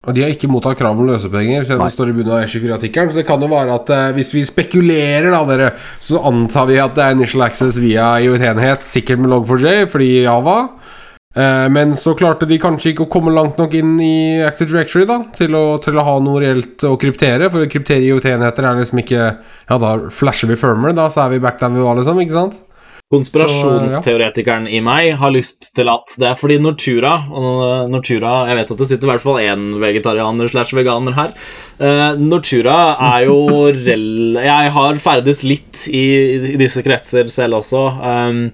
og de har ikke mottatt krav om løsepenger, selv om det står i bunnen av Eshik-artikkelen. Så det kan jo være at eh, hvis vi spekulerer, da, dere, så antar vi at det er initial access via IOT-enhet, sikkert med log4j, fordi Java. Eh, men så klarte de kanskje ikke å komme langt nok inn i Active Directory da til å, til å ha noe reelt å kryptere. For å kryptere IOT-enheter er liksom ikke Ja, da flasher vi firmware, da, så er vi back der vi var, liksom. Ikke sant? Konspirasjonsteoretikeren i meg har lyst til at det er fordi Nortura og Nortura, Jeg vet at det sitter i hvert fall én vegetarianer slash veganer her. Uh, Nortura er jo rel... Jeg har ferdes litt i, i disse kretser selv også. Um,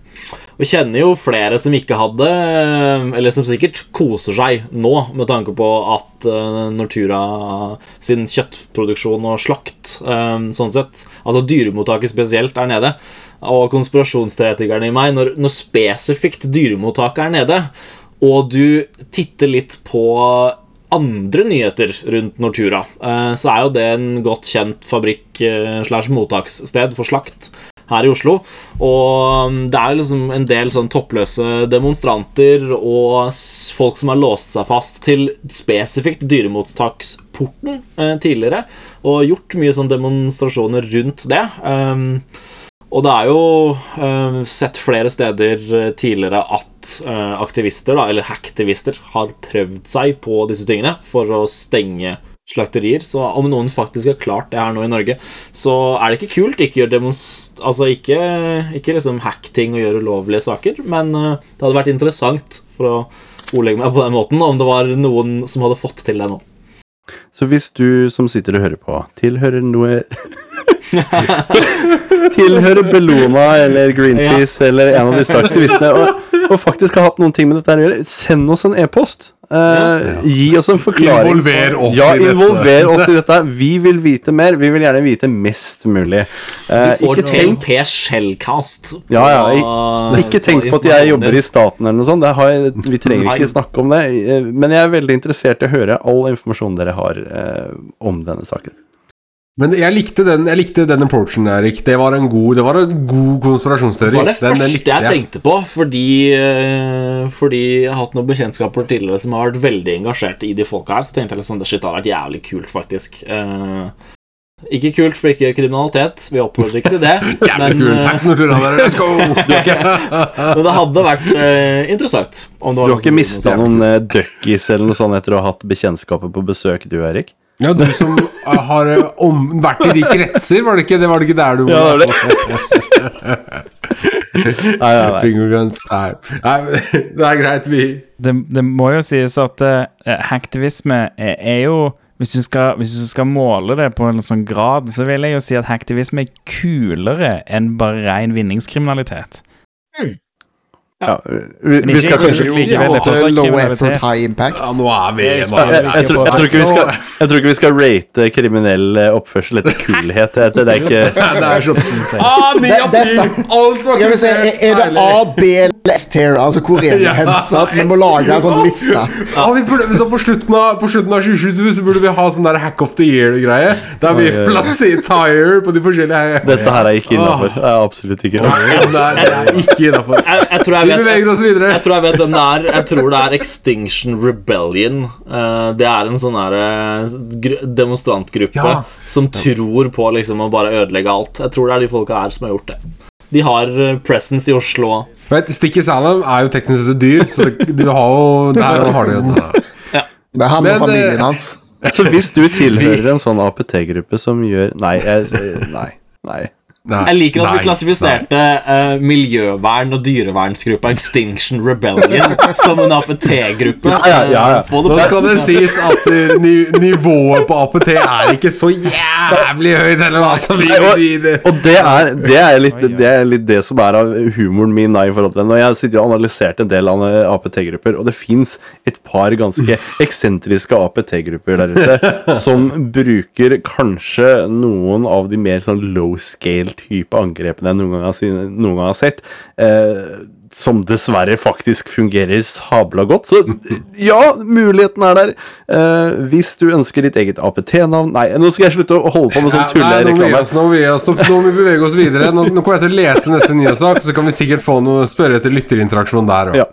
og kjenner jo flere som ikke hadde eh, Eller som sikkert koser seg nå, med tanke på at eh, Nortura sin kjøttproduksjon og slakt, eh, sånn sett Altså dyremottaket spesielt, er nede. Og konspirasjonsteoretikeren i meg, når, når spesifikt dyremottaket er nede, og du titter litt på andre nyheter rundt Nortura, så er jo det en godt kjent fabrikk slash mottakssted for slakt her i Oslo. Og um, det er liksom en del sånn toppløse demonstranter og folk som har låst seg fast til spesifikt dyremottaksporten eh, tidligere, og gjort mye sånn demonstrasjoner rundt det. Um, og det er jo uh, sett flere steder eh, tidligere at uh, aktivister, da, eller hacktivister, har prøvd seg på disse tingene for å stenge slakterier. Så om noen faktisk har klart det her nå i Norge, så er det ikke kult. Ikke. Altså ikke, ikke liksom hack ting og gjøre ulovlige saker, men eh, det hadde vært interessant, for å ordlegge meg på den måten, om det var noen som hadde fått til det nå. Så hvis du som sitter og hører på, tilhører noe *laughs* Tilhører Bellona eller Greenpeace eller en av disse aktivistene og, og faktisk har hatt noen ting med dette å gjøre, send oss en e-post. Eh, Gi oss en forklaring. Involver oss ja, i dette. involver oss i dette. Vi vil vite mer. Vi vil gjerne vite mest mulig. Du Eh, får ikke tenk Shellcast. på- Ja, ja, Ikke tenk på at jeg jobber i staten eller noe sånt. Det har jeg, vi trenger ikke snakke om det. Eh, Men jeg er veldig interessert i å høre all informasjonen dere har uh, om denne saken. Men jeg likte den, jeg likte den approachen, Erik. Det var en god, det var en god konspirasjonsteori. Det var det Den- første den jeg tenkte på, fordi, eh, fordi jeg har hatt noen bekjentskaper tidligere som har vært veldig engasjert i de folka her. Så tenkte jeg liksom det shit hadde vært jævlig kult, faktisk. Eh, ikke kult for ikke kriminalitet, vi oppfordrer ikke til det. *laughs* Men, eh, *laughs* men det hadde vært eh, interessant. Om det var Du har ikke mista noen duckies eller noe sånt etter å ha hatt bekjentskaper på besøk, du, Erik? Ja, du som *laughs* eh, har eh, om, vært i de kretser, var det ikke det? Var det ikke der du Ja, det var det. *laughs* Nei, nei, nei. Fingerguns Nei, nei *laughs* det er greit, vi Det, det må jo sies at uh, hacktivisme er, er jo hvis du, skal, hvis du skal måle det på en sånn grad, så vil jeg jo si at hacktivisme er kulere enn bare ren vinningskriminalitet. Ja, vi, vi skal kanskje det fortsatt low effort, high impact. Ja, nå er vi nå er jeg, jeg, tror, jeg, tror ikke vi skal, jeg tror ikke vi skal rate kriminell eh, oppførsel etter kulhet. Det, det er ikke *laughs* Det er sånn ah! Dette- Skal vi se, er er det A, B eller S-tier? Altså hvor er det Ja, hen? Vi må lage en sånn liste. Ja, vi burde, så på, slutten av, på slutten av 2027 så burde vi ha sånn der Hack of the Year-greie. Der vi plasserer tire på de forskjellige Dette her er ikke innafor. Det er absolutt ikke Nei, det ikke innafor. *laughs* Jeg tror jeg Vi vet beveger oss videre. Jeg tror jeg vet hvem det er. Jeg tror det er Extinction Rebellion. Eh, det er en sånn der eh, demonstrantgruppe Ja. som tror på liksom å bare ødelegge alt. Jeg tror det er de folka her som har gjort det. De har eh, presence i Oslo. Vet, Sticky Salem er jo teknisk sett et dyr, så du har jo Der har du jo det. *laughs* Det er han og familien hans. *laughs* Så hvis du tilhører en sånn APT-gruppe som gjør Nei, jeg, nei. nei. Nei, Jeg liker at nei, vi klassifiserte uh, miljøvern- og dyrevernsgruppa Extinction Rebellion *laughs* som en APT-gruppe. Ja, ja, ja. Eh, Nå skal det sies at uh, ni, nivået på APT er ikke så jævlig høyt heller, da, som vi vil. Og det er, det, er litt, det er litt det som er av humoren min nei, i forhold til den. Og jeg sitter og analysert en del av APT-grupper, og det fins et par ganske *laughs* eksentriske APT-grupper der ute som bruker kanskje noen av de mer sånn low scale-type angrepene jeg noen gang har, noen gang har sett. Eh, som dessverre faktisk fungerer sabla godt. Så ja, muligheten er der. Eh, hvis du ønsker ditt eget APT-navn Nei, nå skal jeg slutte å holde på med sånn tullereklame. nå nå, nå må vi bevege oss videre. Nå, nå kommer jeg til å lese neste nyhetssak, så kan vi sikkert få noe spørre etter lytterinteraksjon der òg. Ja.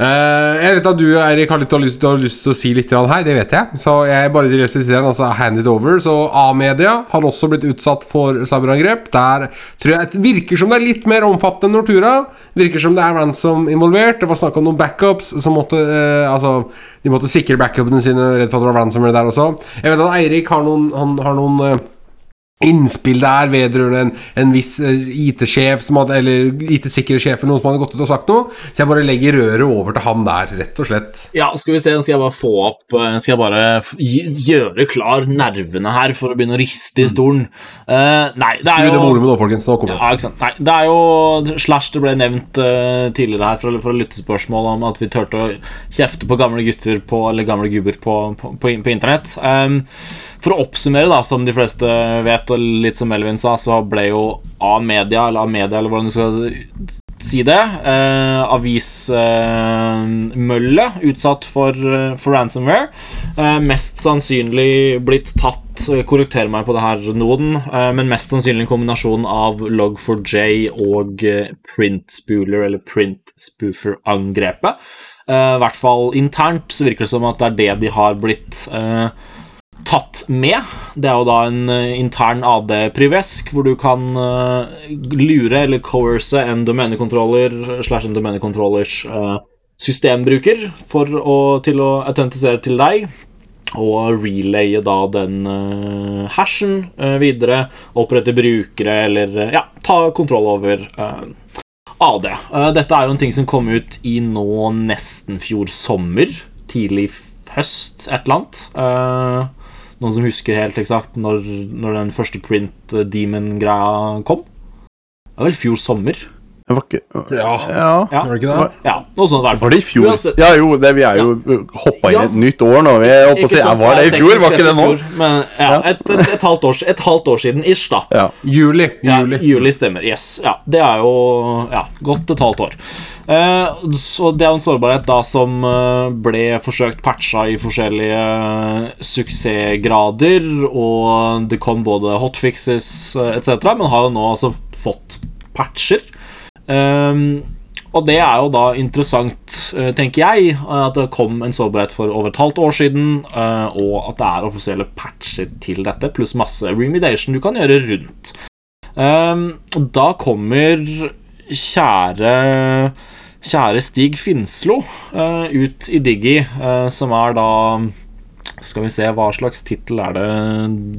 Jeg vet at du Erik, har, litt, har, lyst, har lyst til å si litt her, det vet jeg. Så jeg bare resiterer den, altså hand it over. Så A-media har også blitt utsatt for cyberangrep. Der tror jeg det virker som det er litt mer omfattende enn Nortura. Virker som det er ransom involvert. Det var snakk om noen backups som måtte eh, Altså, de måtte sikre backupene sine, redd for at det var ransomware der også. Jeg vet at Eirik har noen, han har noen eh, innspill der vedrørende en, en viss eh, IT-sjef eller IT-sikkerhetssjef eller noen som hadde gått ut og sagt noe. Så jeg bare legger røret over til han der, rett og slett. Ja, skal vi se, skal jeg bare få opp eh, Skal jeg bare gjøre klar nervene her for å begynne å riste i stolen. Uh, nei, det er Skru det volumet nå, folkens. Nå kommer det. Ja, ikke sant. Nei, det er jo Slash det ble nevnt uh, tidligere her for, for lyttespørsmål om at vi turte å kjefte på gamle gutter på, eller gamle gubber på, på, på, på internett. Um, for å oppsummere, da, som de fleste vet, og litt som Melvin sa, så ble jo A-media, eller A-media, eller hvordan du skal si det, eh, avismølle utsatt for, eh, for ransomware. Eh, mest sannsynlig blitt tatt eh, Korrekter meg på det her, Noden, eh, men mest sannsynlig en kombinasjon av Log4j og Printspooler, eller print-spoofer-angrepet. Eh, I hvert fall internt så virker det som at det er det de har blitt eh, tatt med. Det er jo da en eh, intern AD-privesk, hvor du kan eh, lure eller coerce en domenekontroller slash en domenekontrollers eh, systembruker for å, til å autentisere til deg. Og relaye da den hashen videre, opprette brukere eller ja, ta kontroll over AD. Dette er jo en ting som kom ut i nå nesten fjor sommer. Tidlig høst, et eller annet. Noen som husker helt eksakt når, når den første print demon-greia kom? Det var vel fjor sommer. Det var ikke Ja, Ja. Ja, var det ikke det? ja noe sånt. i hvert fall. Var det i fjor? Uansett- Ja, jo, det, vi er jo hoppa inn i et nytt år nå. Vi er oppe og Ikke sier, var det i fjor? Var ikke det nå? Men ja, Ja. et, et, et, halvt år, et halvt år siden ish, da. Ja. Juli. Ja, Juli. juli stemmer. Yes. Ja, det er jo ja, godt et halvt år. Eh, så det er en sårbarhet da som eh, ble forsøkt patcha i forskjellige suksessgrader, og det kom både hotfixes eh, etc., men har jo nå altså fått patcher. Um, og det er jo da interessant, eh, tenker jeg, at det kom en sårbarhet for over et halvt år siden, eh, og at det er offisielle patcher til dette, pluss masse remediation du kan gjøre rundt. Og da kommer kjære Kjære Stig Finslo eh, ut i Diggi, som er da Skal vi se, hva slags tittel er det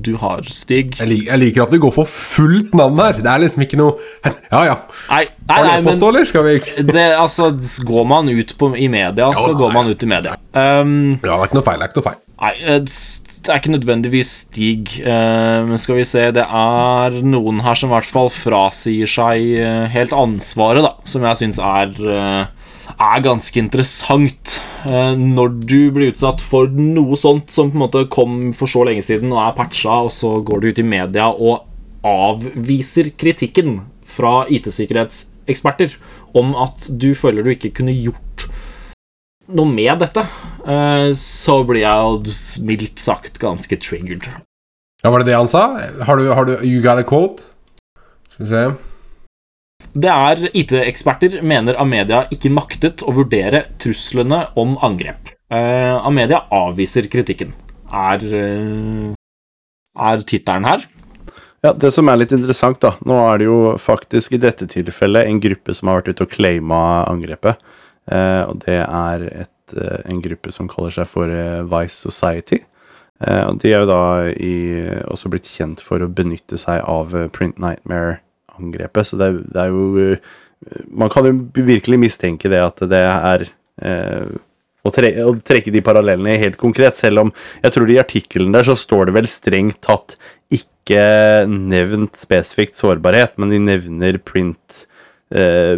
du har, Stig? Jeg, lik, jeg liker at vi går for fullt navn her. Det er liksom ikke noe *laughs* Ja ja. Nei, nei, Har du eller? Skal vi *laughs* det, altså, går man ut på, i media, så nei. går man ut i media. Um, Ja, det er ikke noe feil. Det er ikke noe feil. Nei, eh, det er ikke nødvendigvis Stig. eh, Men skal vi se, det er noen her som i hvert fall frasier seg eh, helt ansvaret, da. Som jeg syns er, er ganske interessant. Eh, Når du blir utsatt for noe sånt som på en måte kom for så lenge siden og er patcha, og så går du ut i media og avviser kritikken fra IT-sikkerhetseksperter om at du føler du ikke kunne gjort noe med dette, eh, så blir jeg jo mildt sagt ganske triggered. Ja, Var det det han sa? Har du, har du You got a quote? Skal vi se. Det er IT-eksperter mener Amedia ikke maktet å vurdere truslene om angrep. Uh, Amedia avviser kritikken. Er, uh, er tittelen her? Ja, Det som er litt interessant, da Nå er det jo faktisk i dette tilfellet en gruppe som har vært ute og claima angrepet. Uh, og det er et, en gruppe som kaller seg for Vice Society. Og de er jo da i, også blitt kjent for å benytte seg av Print Print Nightmare-angrepet. Så det er, det er jo eh, Man kan jo virkelig mistenke det at det er eh, å, tre, å trekke de parallellene helt konkret, selv om jeg tror i artikkelen der så står det vel strengt tatt ikke nevnt spesifikt sårbarhet, men de nevner print eh,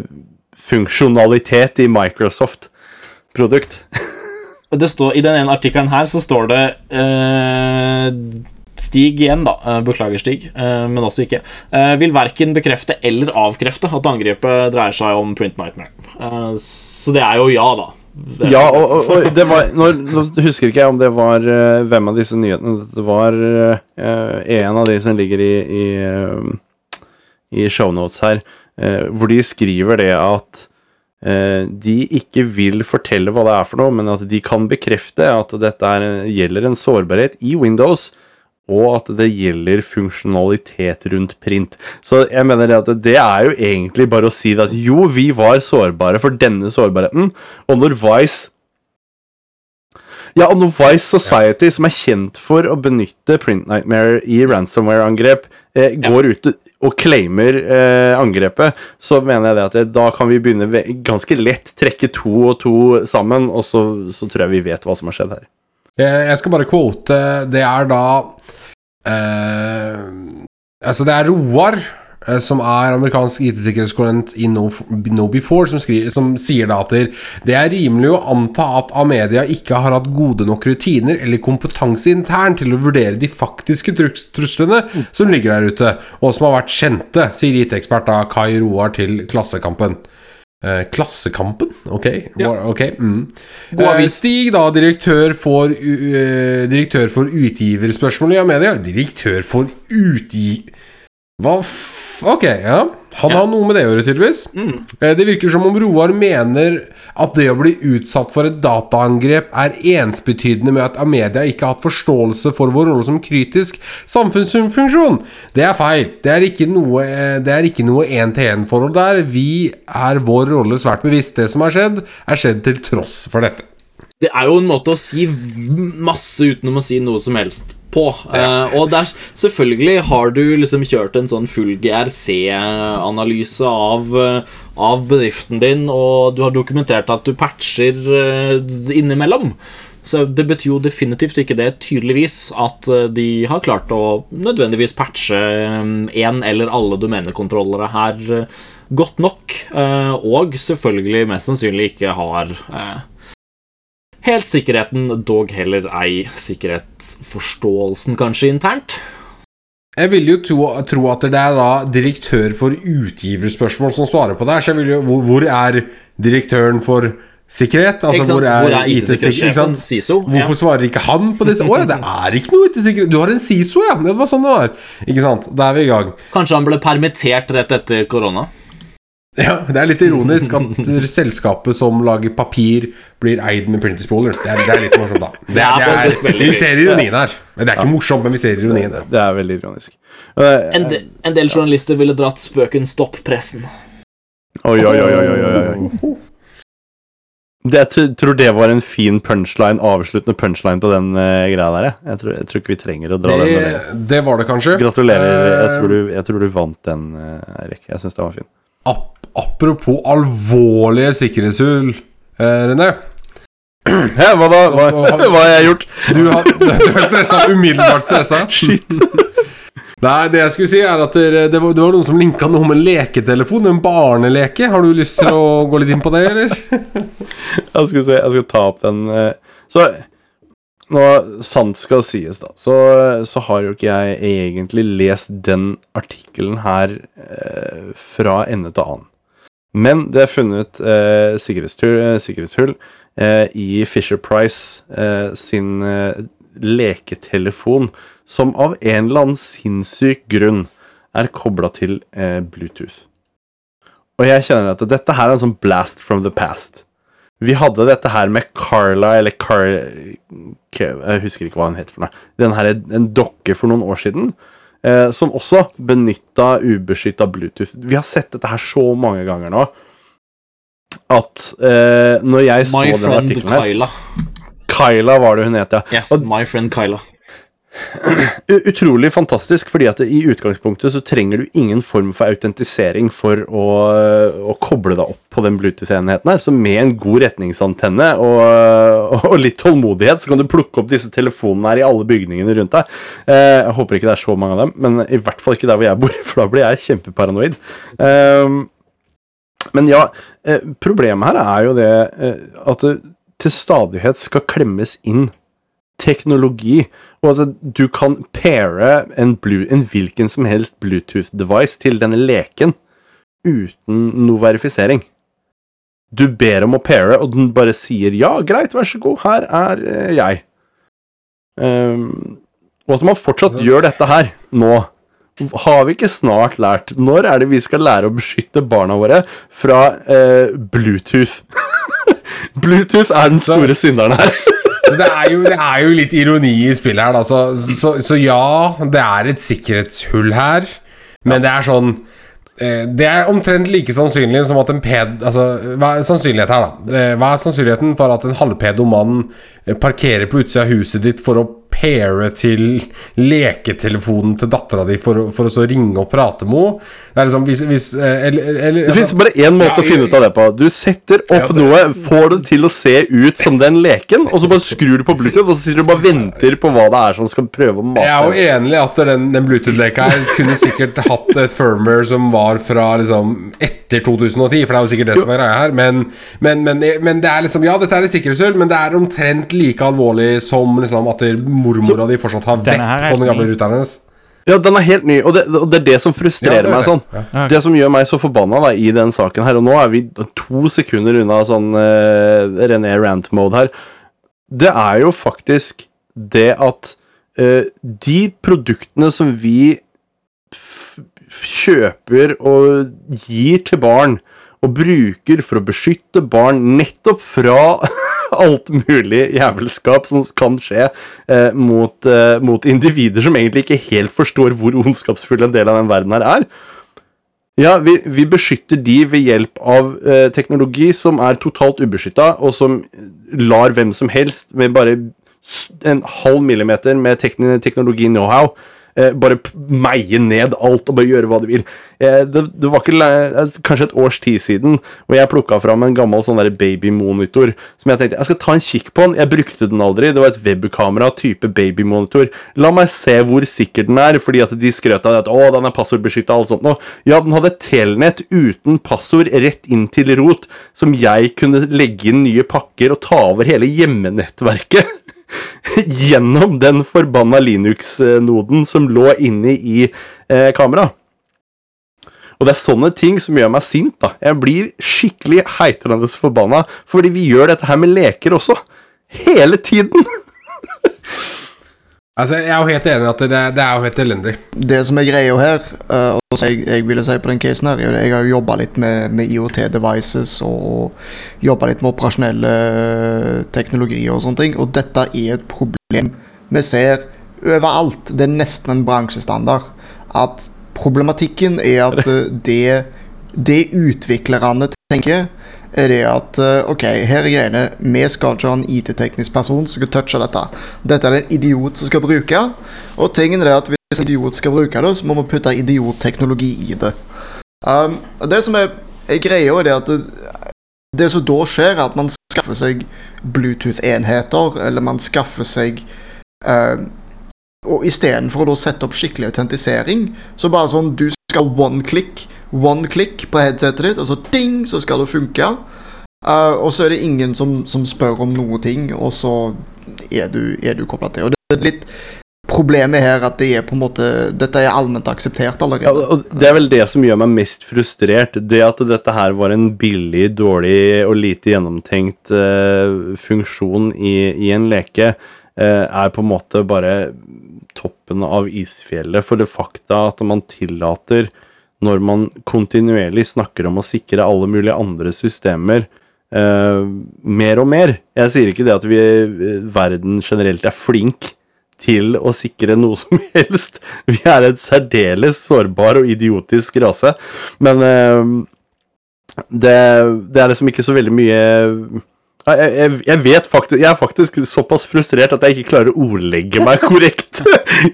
funksjonalitet i Microsoft-produkt. *laughs* Det står, I den ene artikkelen her så står det eh, Stig igjen, da. Eh, beklager, Stig, eh, men også ikke. Eh, vil verken bekrefte eller avkrefte at angrepet dreier seg om Print Nightmare. Så det er jo ja, da. Ja, og, og, og det var når, nå husker ikke jeg om det var hvem av disse nyhetene Det var en av de som ligger i, i, eh, i shownotes her, hvor de skriver det at de ikke vil fortelle hva det er for noe, men at de kan bekrefte at dette er, gjelder en sårbarhet i Windows, og at det gjelder funksjonalitet rundt print. Så jeg mener det at det er jo egentlig bare å si det at jo, vi var sårbare for denne sårbarheten, og når Vice ja, og når Vice Society, som er kjent for å benytte Print Nightmare i ransomware-angrep, eh, går ut og claimer eh, angrepet, så mener jeg det at det, da kan vi begynne ganske lett trekke to og to sammen, og så, så tror jeg vi vet hva som har skjedd her. Jeg skal bare quote Det er da eh, Altså, det er Roar, eh, som er amerikansk IT-sikkerhetskorrent i No- No4, som, skri- som sier da at det- er rimelig å anta at Amedia ikke har hatt gode nok rutiner eller kompetanse internt til å vurdere de faktiske truslene som ligger der ute, og som har vært kjente, sier IT-ekspert da Kai Roar til Klassekampen. Eh, klassekampen? Ok. Ja. okay. mm. Eh. Stig, da, direktør for, u- eh, direktør for utgiverspørsmål i Amedia. Direktør for utgi... Hva f... Ok, ja. Han har noe med det å gjøre, tydeligvis. Mm. Eh, Det virker som om Roar mener at det å bli utsatt for et dataangrep er ensbetydende med at Amedia ikke har hatt forståelse for vår rolle som kritisk samfunnsfunksjon. Det er feil. Det er ikke noe eh, Det er ikke noe én-til-én-forhold der. Vi er vår rolle svært bevisst. Det som har skjedd, er skjedd til tross for dette. Det er jo en måte å si masse utenom å si noe som helst på. Eh, og der, selvfølgelig har du liksom kjørt en sånn full GRC-analyse av, uh, av bedriften din, og du har dokumentert at du patcher uh, innimellom. Så det betyr jo definitivt ikke det, tydeligvis, at de har klart å nødvendigvis patche én eller alle domenekontrollere her godt nok, og selvfølgelig mest sannsynlig ikke har Helt sikkerheten, dog heller ei sikkerhetsforståelsen, kanskje internt. Jeg vil jo tro, tro at det er da direktør for utgiverspørsmål som svarer på det her. Så jeg vil jo, hvor, hvor er direktøren for sikkerhet? Altså, hvor er, IT-sikkerhet? IT-sikkerhetssjefen? SISO? Hvorfor svarer ikke han på disse? Å ja, det er ikke noe IT-sikkerhet. Du har en SISO, ja. Det var sånn det var. Ikke sant. Da er vi i gang. Kanskje han ble permittert rett etter korona? Ja, Det er litt ironisk at selskapet som lager papir, blir eid med Printer Spoler. Det er, det er litt morsomt, da. Det, Det er det er, vi ser ironien her. Men Det er ikke morsomt, men vi ser ironien. Det er veldig ironisk. Eh, En, de, en del journalister ville dratt spøken 'stopp pressen'. Oi, oi, oi, oi, oi, oi, oi. Det, jeg tror det var en fin punchline, avsluttende punchline på den uh, greia der. jeg. Jeg tror, jeg tror ikke vi trenger å dra den. Det, det var det kanskje. Gratulerer. Jeg Eh, tror, du, jeg tror du vant den, Eirik. Jeg syns den var fin. ap apropos alvorlige sikkerhetshull, eh, René. *clears throat* Hæ, hva da? Hva, Så- *laughs* hva har jeg gjort? Du har, *laughs* du er stressa. Umiddelbart stressa. *laughs* Shit. Nei, det jeg skulle si, er at det, det, var, det var noen som linka noe med leketelefon. En barneleke. Har du lyst til å gå litt inn på det, eller? Jeg skal se, jeg skal ta opp den eh, Så nå, sant skal sies, da, så, så har jo ikke jeg egentlig lest den artikkelen her eh, fra ende til annen. Men det er funnet eh, sikkerhetshull, eh, sikkerhetshull eh, i Fisher Price eh, sin eh, leketelefon, som av en eller annen sinnssyk grunn er kobla til eh, Bluetooth. Og jeg kjenner at dette her er en sånn blast from the past. Vi hadde dette her med Carla, eller Car... Jeg husker ikke hva hun het for noe. Den her, en dokke for noen år siden, eh, som også benytta ubeskytta Bluetooth. Vi har sett dette her så mange ganger nå at eh, når jeg så den artikkelen her Kyla. Kyla var det hun het, ja. Yes, Og- my friend Kyla. Utrolig fantastisk, fordi at i utgangspunktet så trenger du ingen form for autentisering for å, å koble deg opp på den Bluetooth-enheten her. Så med en god retningsantenne og, og litt tålmodighet, så kan du plukke opp disse telefonene her i alle bygningene rundt deg. Eh, jeg håper ikke det er så mange av dem, men i hvert fall ikke der hvor jeg bor, *laughs* for da blir jeg kjempeparanoid. Eh, men ja, eh, problemet her er jo det eh, at det til stadighet skal klemmes inn teknologi, og at du kan paire en, blue, en hvilken som helst Bluetooth-device til denne leken uten noe verifisering. Du ber om å paire, og den bare sier 'ja, greit, vær så god, her er eh, jeg'. Um, og at man fortsatt Altså- gjør dette her, nå. Har vi ikke snart lært Når er det vi skal lære å beskytte barna våre fra eh, Bluetooth? *laughs* Bluetooth er den store synderen her. *laughs* Det, er jo, det er jo litt ironi i spillet her, da. Så, så, så ja, det er et sikkerhetshull her, men det er sånn Det er omtrent like sannsynlig som at en ped... Altså, hva er sannsynlighet her, da? Eh, Hva er sannsynligheten for at en halvpedo mann eh, parkerer på utsida av huset ditt for å paire til leketelefonen til dattera di for, for å så ringe og prate med henne? Det er liksom hvis, hvis eh, eller, eller, Det finnes bare én måte Ja, å finne ut av det på. Du setter Ja, opp det- noe, får det til å se ut som den leken, og så bare skrur du på Bluetooth, og så sitter du bare og venter på hva det er som skal prøve å mate Jeg er jo enig i at den, den Bluetooth-leka her kunne sikkert hatt et firmware som var fra liksom etter 2010, for det er jo sikkert det som er greia her. Men, men, men, men det er liksom Ja, dette er et sikkerhetshull, men det er omtrent like alvorlig som liksom at mormora di fortsatt har vett på den gamle ruteren hennes. Ja, den er helt ny, og det, og det er det som Ja, frustrerer det er meg det. sånn. Ja. Det som gjør meg så forbanna da, i den saken her, og nå er vi to sekunder unna sånn uh, René Rant-mode her, det er jo faktisk det at uh, de produktene som vi kjøper og gir til barn, og bruker for å beskytte barn nettopp fra *laughs* alt mulig jævelskap som kan skje eh, mot, eh, mot individer som egentlig ikke helt forstår hvor ondskapsfull en del av den verden her er. Ja, vi, vi beskytter de ved hjelp av eh, teknologi som er totalt ubeskytta, og som lar hvem som helst med bare en halv millimeter med teknologi know-how bare meie ned alt og bare gjøre hva de vil. Eh, det, det var ikke eh, kanskje et års tid siden hvor jeg plukka fram en gammel sånn babymonitor som jeg tenkte jeg skal ta en kikk på den. Jeg brukte den aldri. Det var et webkamera type babymonitor. La meg se hvor sikker den er, fordi at de skrøt av at å, den er passordbeskytta og alt sånt noe. Ja, den hadde et telnett uten passord rett inn til rot, som jeg kunne legge inn nye pakker og ta over hele hjemmenettverket. *laughs* *laughs* Gjennom den forbanna Linux-noden som lå inne i eh, kameraet. Og det er sånne ting som gjør meg sint. da. Jeg blir skikkelig heitrende forbanna, fordi vi gjør dette her med leker også. Hele tiden! *laughs* Altså, Jeg er jo helt enig i at det, det er jo helt elendig. Det som er greia her, eh, og som jeg, jeg ville si på den casen her, er at jeg har jo jobba litt med, med IOT-devices og jobba litt med operasjonelle eh, teknologier og sånne ting, og dette er et problem vi ser overalt. Det er nesten en bransjestandard. At problematikken er at eh, det, det utviklerne tenker, er det at eh, OK, her er greiene. Vi skal ikke ha en IT-teknisk person som skal touche dette. Dette er det en idiot som skal bruke. Og tingen er at hvis en idiot skal bruke det, så må vi putte idiotteknologi i det. Um, det som er, er greia, er at det, som da skjer, er at man skaffer seg Bluetooth-enheter, eller man skaffer seg uh, Og istedenfor å sette opp skikkelig autentisering, så bare sånn Du skal one click, one click på headsetet ditt, og så ding, så skal det funke. Uh, og så er det ingen som, som spør om noe ting, og så er du, er du kobla til. Og det er litt Problemet her at det er på en måte Dette er allment akseptert allerede. Ja, og Det er vel det som gjør meg mest frustrert. Det at dette her var en billig, dårlig og lite gjennomtenkt uh, funksjon i, i en leke, uh, er på en måte bare toppen av isfjellet for det fakta at man tillater, når man kontinuerlig snakker om å sikre alle mulige andre systemer, eh, mer og mer. Jeg sier ikke det at vi, verden generelt er flink til å sikre noe *laughs* som helst. Vi er en særdeles sårbar og idiotisk rase. Men eh, det, det er liksom ikke så veldig mye jeg, jeg, jeg vet faktisk Jeg er faktisk såpass frustrert at jeg ikke klarer å ordlegge meg *laughs* korrekt.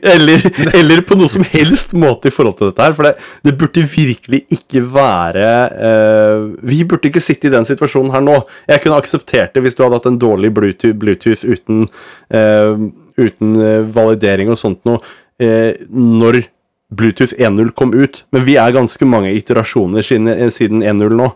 eller, eller på noe som helst måte i forhold til dette her. For det, det burde virkelig ikke være uh, Vi burde ikke sitte i den situasjonen her nå. Jeg kunne akseptert det hvis du hadde hatt en dårlig Bluetooth, Bluetooth uten, uh, uten eh, validering og sånt noe uh, når Bluetooth 1.0 kom ut. Men vi er ganske mange iterasjoner siden, siden 1.0 nå.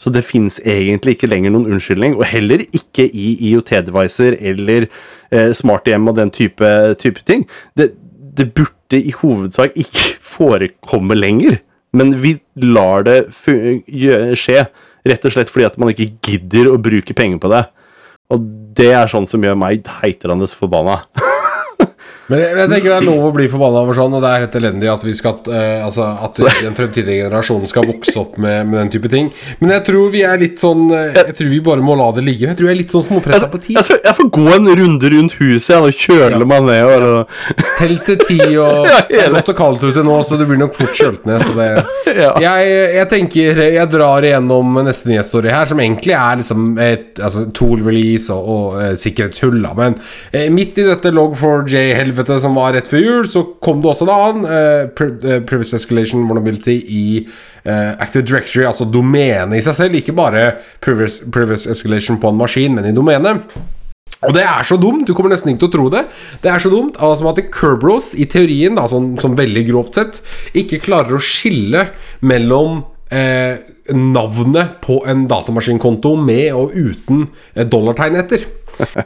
Så det fins egentlig ikke lenger noen unnskyldning, og heller ikke i IOT-devicer eller eh, smarthjem og den type, type ting. Det, det burde i hovedsak ikke *laughs* forekomme lenger, men vi lar det skje, rett og slett fordi at man ikke gidder å bruke penger på det. Og det er sånn som gjør meg heiterandes forbanna. *laughs* Men jeg, jeg tenker det er lov å bli forbanna over sånn, og det er helt elendig at vi skal uh, Altså at *laughs* den fremtidige generasjonen skal vokse opp med, med den type ting. Men jeg tror vi er litt sånn eh, Jeg tror vi bare må la det ligge. Jeg tror jeg er litt sånn småpressa på tid. Jeg, jeg, jeg får gå en runde rundt huset og kjøle Ja. meg ned. Og, *laughs* og, Tell til ti, og Ja, det er godt og kaldt ute nå, så det blir nok fort kjølt ned. Så det, *laughs* ja. jeg, jeg tenker Jeg drar igjennom neste nyhetsstory her, som egentlig er liksom et altså, tool release og, og uh, sikkerhetshull. Men uh, midt i dette log4j-helvetet som var rett før jul, så kom det også en annen eh, pre eh, Previous Escalation Vulnerability i eh, Active Directory, altså domenet i seg selv. Ikke bare previous, previous Escalation på en maskin, men i domenet. Og det er så dumt, du kommer nesten ikke til å tro det. Det er så dumt altså at Kerberos i teorien, da, sånn, sånn veldig grovt sett, ikke klarer å skille mellom eh, navnet på en datamaskinkonto med og uten eh, dollartegn etter.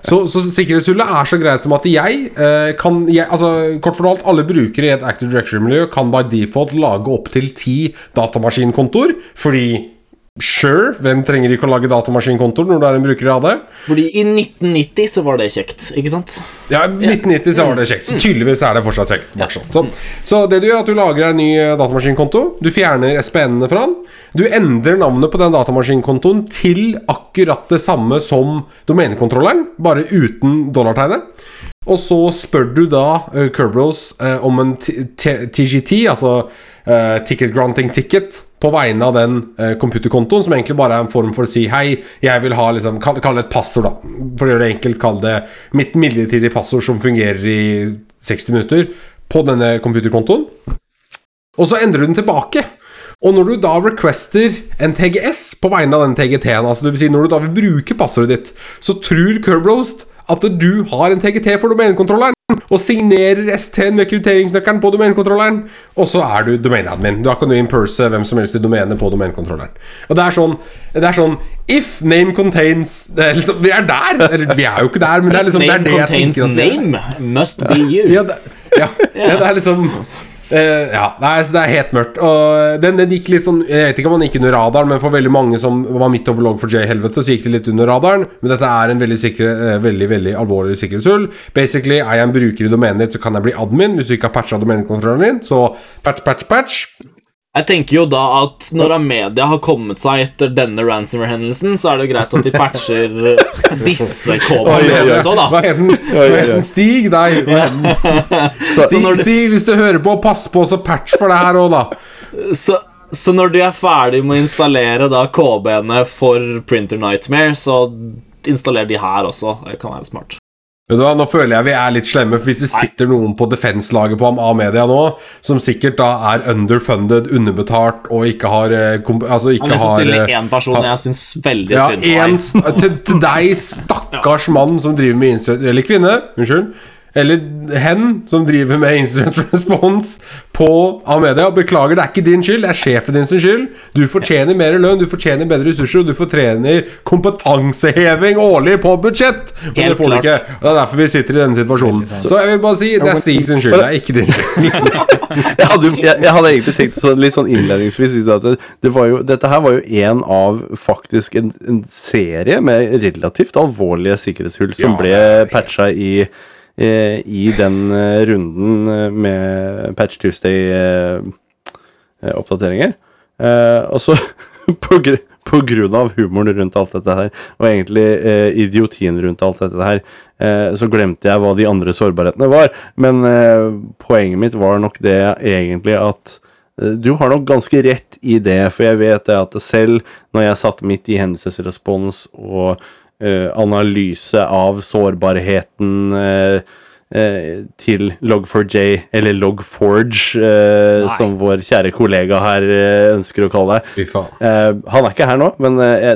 Så, så sikkerhetshullet er så greit som at jeg eh, kan jeg, altså, Kort fortalt, alle brukere i et Active Directory-miljø kan by default lage opptil ti datamaskinkontoer, fordi Sure, hvem trenger ikke å lage datamaskinkontoer når du er en bruker av det? Fordi i 1990 så var det kjekt, ikke sant? Ja, i 1990 så var det kjekt. Så tydeligvis er det fortsatt kjekt. Ja. Så, så det du gjør, er at du lager deg en ny eh, datamaskinkonto. Du fjerner SPN-ene fra den. Du endrer navnet på den datamaskinkontoen til akkurat det samme som domenekontrolleren, bare uten dollartegnet. Og så spør du da uh, Kerberos uh, om en TGT, altså uh, Ticket Granting Ticket, på vegne av den computerkontoen, som egentlig bare er en form for å si hei, jeg vil ha liksom Kall, det et passord, da. For å gjøre det enkelt, kall det mitt midlertidige passord som fungerer i 60 minutter, på denne computerkontoen. Og så endrer du den tilbake. Og når du da requester en TGS på vegne av den TGT-en, altså vil si når du da vil bruke passordet ditt, så tror Kerbroast at du har en TGT for domenekontrolleren, og signerer ST-en med krypteringsnøkkelen på domenekontrolleren, og så er du domaneadmin. Da kan du impurse hvem som helst i domenet på domenekontrolleren. Og det er sånn Det er sånn If name contains det er liksom, Vi er der! Vi er jo ikke der, men det er liksom det er det jeg tenker at vi er. name. Must be you. Ja, det, ja, *laughs* ja, det er liksom eh, Ja, er, så det er helt mørkt. Og den, den gikk litt sånn Jeg vet ikke om den gikk under radaren, men for veldig mange som var midt oppe log4j-helvete, så gikk det litt under radaren. Men dette er en veldig, sikre, uh, veldig, veldig alvorlig sikkerhetshull. Basically, er jeg en bruker i domenet ditt, så kan jeg bli admin. Hvis du ikke har patcha domenekontrolleren din, så patch, patch, patch. Jeg tenker jo da at når Amedia har kommet seg etter denne ransomware-hendelsen, så er det jo greit at de patcher disse oi, kodene oi. også, da. Hva het den? Stig? Nei. *laughs* Stig, Stig, hvis du hører på, pass på så patch for det her òg, da. Så, Så når de er ferdig med å installere da KB-ene for Printer Nightmare, så installer de her også. Det kan være smart. Vet du hva, Nå føler jeg vi er litt slemme, for hvis det sitter noen på defense-laget på A-media nå, som sikkert da er underfunded, underbetalt og ikke har eh, Altså ikke mest har eh, én person jeg syns veldig Ja, synd på. en, til, til deg, stakkars mann som driver med incident Eller kvinne, unnskyld. Eller hen som driver med incident *laughs* response på A-media. Beklager, det er ikke din skyld, det er sjefen din sin skyld. Du fortjener mer lønn, du fortjener bedre ressurser, og du fortjener kompetanseheving årlig på budsjett! Men det Helt får du ikke. og Det er derfor vi sitter i denne situasjonen. Så jeg vil bare si det er Stig sin skyld, det er ikke din skyld. *laughs* jeg, hadde, jeg, jeg hadde egentlig tenkt så, litt sånn innledningsvis at det, det var jo, Dette her var jo en av faktisk en, en serie med relativt alvorlige sikkerhetshull som Ja, ble det patcha i, i den eh, runden eh, med Patch Tuesday-oppdateringer. Eh, og så *laughs* på, på grunn av humoren rundt alt dette her, og egentlig eh, idiotien rundt alt dette her, eh, så glemte jeg hva de andre sårbarhetene var. Men eh, poenget mitt var nok det egentlig at eh, du har nok ganske rett i det, for jeg vet det at selv når jeg satt midt i hendelsesrespons og eh, analyse av sårbarheten eh, eh, til Log4j, eller Log4j, eh, som vår kjære kollega her eh, ønsker å kalle det. Eh, han er ikke her nå, men eh,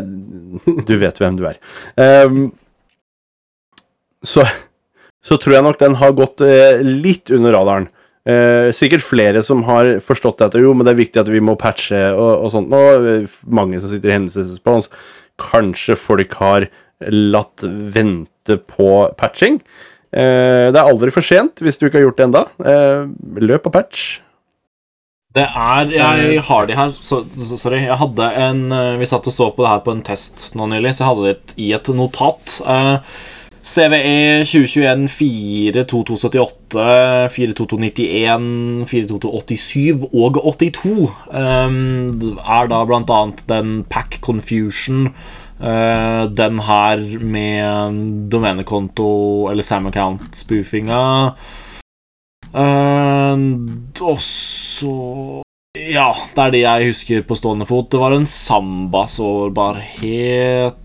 du vet hvem du er. Ehm, så, så tror jeg nok den har gått eh, litt under radaren. Eh, sikkert flere som har forstått dette, jo, men det er viktig at vi må patche og, og sånt. Eh, mange som sitter i hendelsesrespons. Kanskje folk har latt vente på patching. Eh, det er aldri for sent hvis du ikke har gjort det enda. Eh, løp og patch. Det er Jeg har de her så, Sorry. Jeg hadde en eh, Vi satt og så på det her på en test nå nylig, så jeg hadde det i et notat. Eh, CVE 2021 42278, 42291, 42287 og 82 um, er da blant annet den Pack Confusion. Eh, den her med domenekonto eller Sam Account-spoofinga. Uh, og så Ja, det er de jeg husker på stående fot. Det var en samba-sårbarhet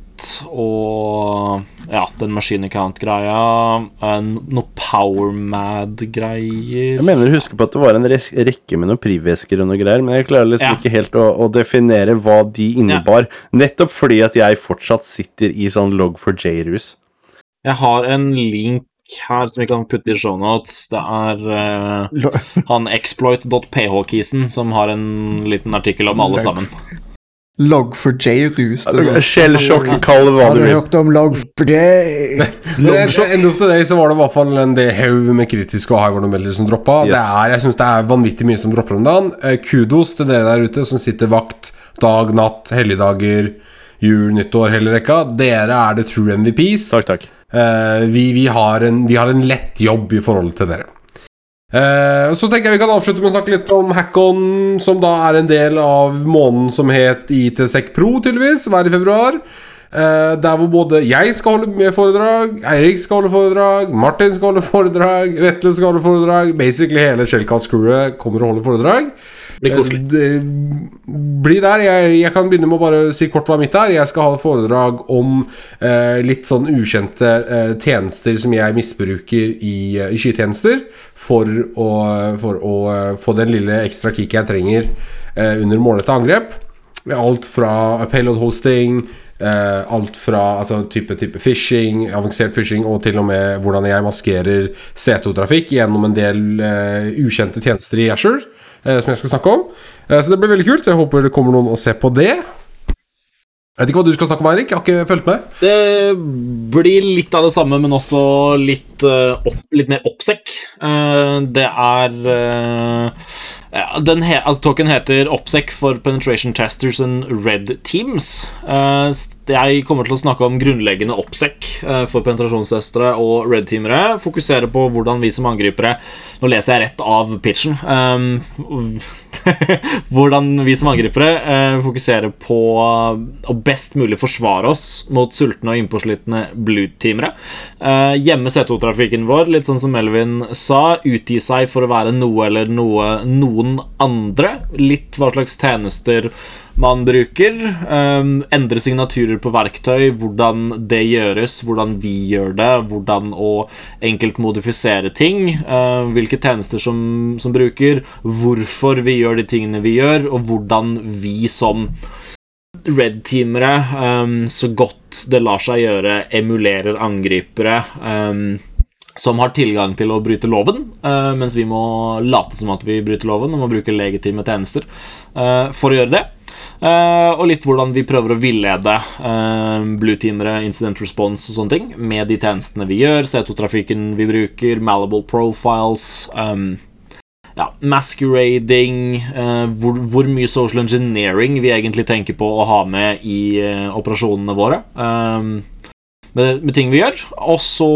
og ja, den machine account-greia. en- Noe powermad-greier. Jeg mener å huske på at det var en rekke med noen privesker og noe greier, men jeg klarer liksom Ja. ikke helt å, å definere hva de innebar. Nettopp fordi at jeg fortsatt sitter i sånn log for J-rus. Jeg har en link her som vi kan putte i shownotes. Det er uh, han exploit.ph-kisen som har en liten artikkel om alle sammen. Log4j-rus. det er sånn- Shellshock, kall det hva Har du vil. hørt om Log4j? End til deg så var det i hvert fall en del haug med kritiske og vulnerability som droppa. Yes. Det er, jeg syns det er vanvittig mye som dropper om dagen. Eh, Kudos til dere der ute som sitter vakt dag, natt, helligdager, jul, nyttår, hele rekka. Dere er the true MVPs. Takk, takk. Eh, vi, vi, har en, vi har en lett jobb i forhold til dere. Eh, så tenker jeg vi kan avslutte med å snakke litt om Hackon, som da er en del av måneden som het ITSEC Pro, tydeligvis, hver i februar. Eh, der hvor både jeg skal holde foredrag, Eirik skal holde foredrag, Martin skal holde foredrag, Vetle skal holde foredrag. Basically hele Shellcast-crewet kommer og holder foredrag. Blir koselig. Bli der. Jeg, jeg kan begynne med å bare si kort hva mitt er. Jeg skal ha et foredrag om eh, litt sånn ukjente eh, tjenester som jeg misbruker i, eh, i skytjenester, for å, for å eh, få den lille ekstra kicket jeg trenger eh, under målretta angrep. Alt fra payload hosting, eh, alt fra altså, type, type phishing, avansert phishing, og til og med hvordan jeg maskerer C2-trafikk gjennom en del eh, ukjente tjenester i Azure, eh, som jeg skal snakke om. Eh, så det blir veldig kult. så Jeg håper det kommer noen og ser på det. Jeg vet ikke hva du skal snakke om, Eirik. Jeg har ikke fulgt med. Det blir litt av det samme, men også litt, eh, opp, litt mer oppsekk. Eh, det er eh, den he, altså, Token heter OPSEC for Penetration Testers and Red Teams. Uh, jeg kommer til å snakke om grunnleggende OPSEC uh, for penetrasjonstestere og red teamere. Fokusere på hvordan vi som angripere Nå leser jeg rett av pitchen. Um, *laughs* hvordan vi som angripere uh, fokuserer på å best mulig forsvare oss mot sultne og innpåslitne blue-teamere. Gjemme C2-trafikken vår, litt sånn som Melvin sa. Utgi seg for å være noe eller noe, noen noen andre. Litt hva slags tjenester man bruker. Um, endre signaturer på verktøy, hvordan det gjøres, hvordan vi gjør det, hvordan å enkelt modifisere ting. Uh, hvilke tjenester som, som bruker, hvorfor vi gjør de tingene vi gjør, og hvordan vi som red-teamere um, så godt det lar seg gjøre, emulerer angripere. Um, som har tilgang til å bryte loven, uh, mens vi må late som at vi bryter loven og må bruke legitime tjenester uh, for å gjøre det. Uh, og litt hvordan vi prøver å villede uh, blue-teamere, incident response og sånne ting med de tjenestene vi gjør, C2-trafikken vi bruker, malleable profiles ja, masquerading hvor, hvor, mye social engineering vi egentlig tenker på å ha med i operasjonene våre. Um, med, med, ting vi gjør. Og så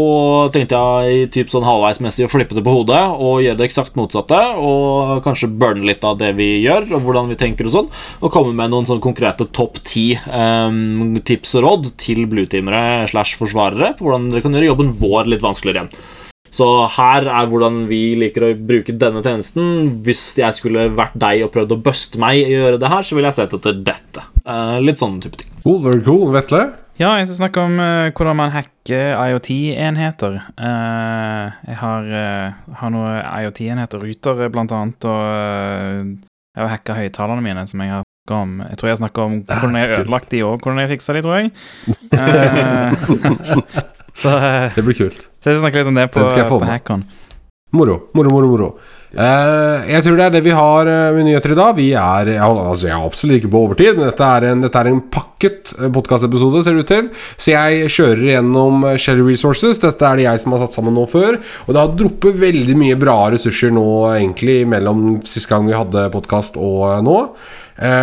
tenkte jeg typ sånn halvveismessig å flippe det på hodet og gjøre det eksakt motsatte. Og kanskje burne litt av det vi gjør, og hvordan vi tenker og sånn. Og komme med noen sånn konkrete topp ti um, tips og råd til blueteamere slash forsvarere på hvordan dere kan gjøre jobben vår litt vanskeligere igjen. Så her er hvordan vi liker å bruke denne tjenesten. Hvis jeg skulle vært deg og prøvd å buste meg i å gjøre det her, så ville jeg sett etter dette. Uh, litt sånne type ting. Cool, very cool. Vetle? Ja, jeg skal snakke om uh, hvordan man hacker IoT-enheter. Uh, jeg har, uh, har noen IoT-enheter, ruter blant annet, og jeg har hacka høyttalerne mine, som jeg har snakka om. Jeg tror jeg snakka om hvordan jeg ødelagt de òg, hvordan jeg fiksa de, tror jeg. *laughs* *laughs* så Det blir kult. Så jeg skal snakke litt om det på, på Hackon. Moro, moro, moro. moro. Uh, jeg tror det er det vi har uh, med nyheter i dag. Vi er altså Jeg er absolutt ikke på overtid, men dette er en, dette er en pakket uh, podkastepisode, ser det ut til. Så jeg kjører gjennom Shell Resources. Dette er det jeg som har satt sammen nå før. Og det har droppet veldig mye bra ressurser nå, egentlig, mellom siste gang vi hadde podkast og nå.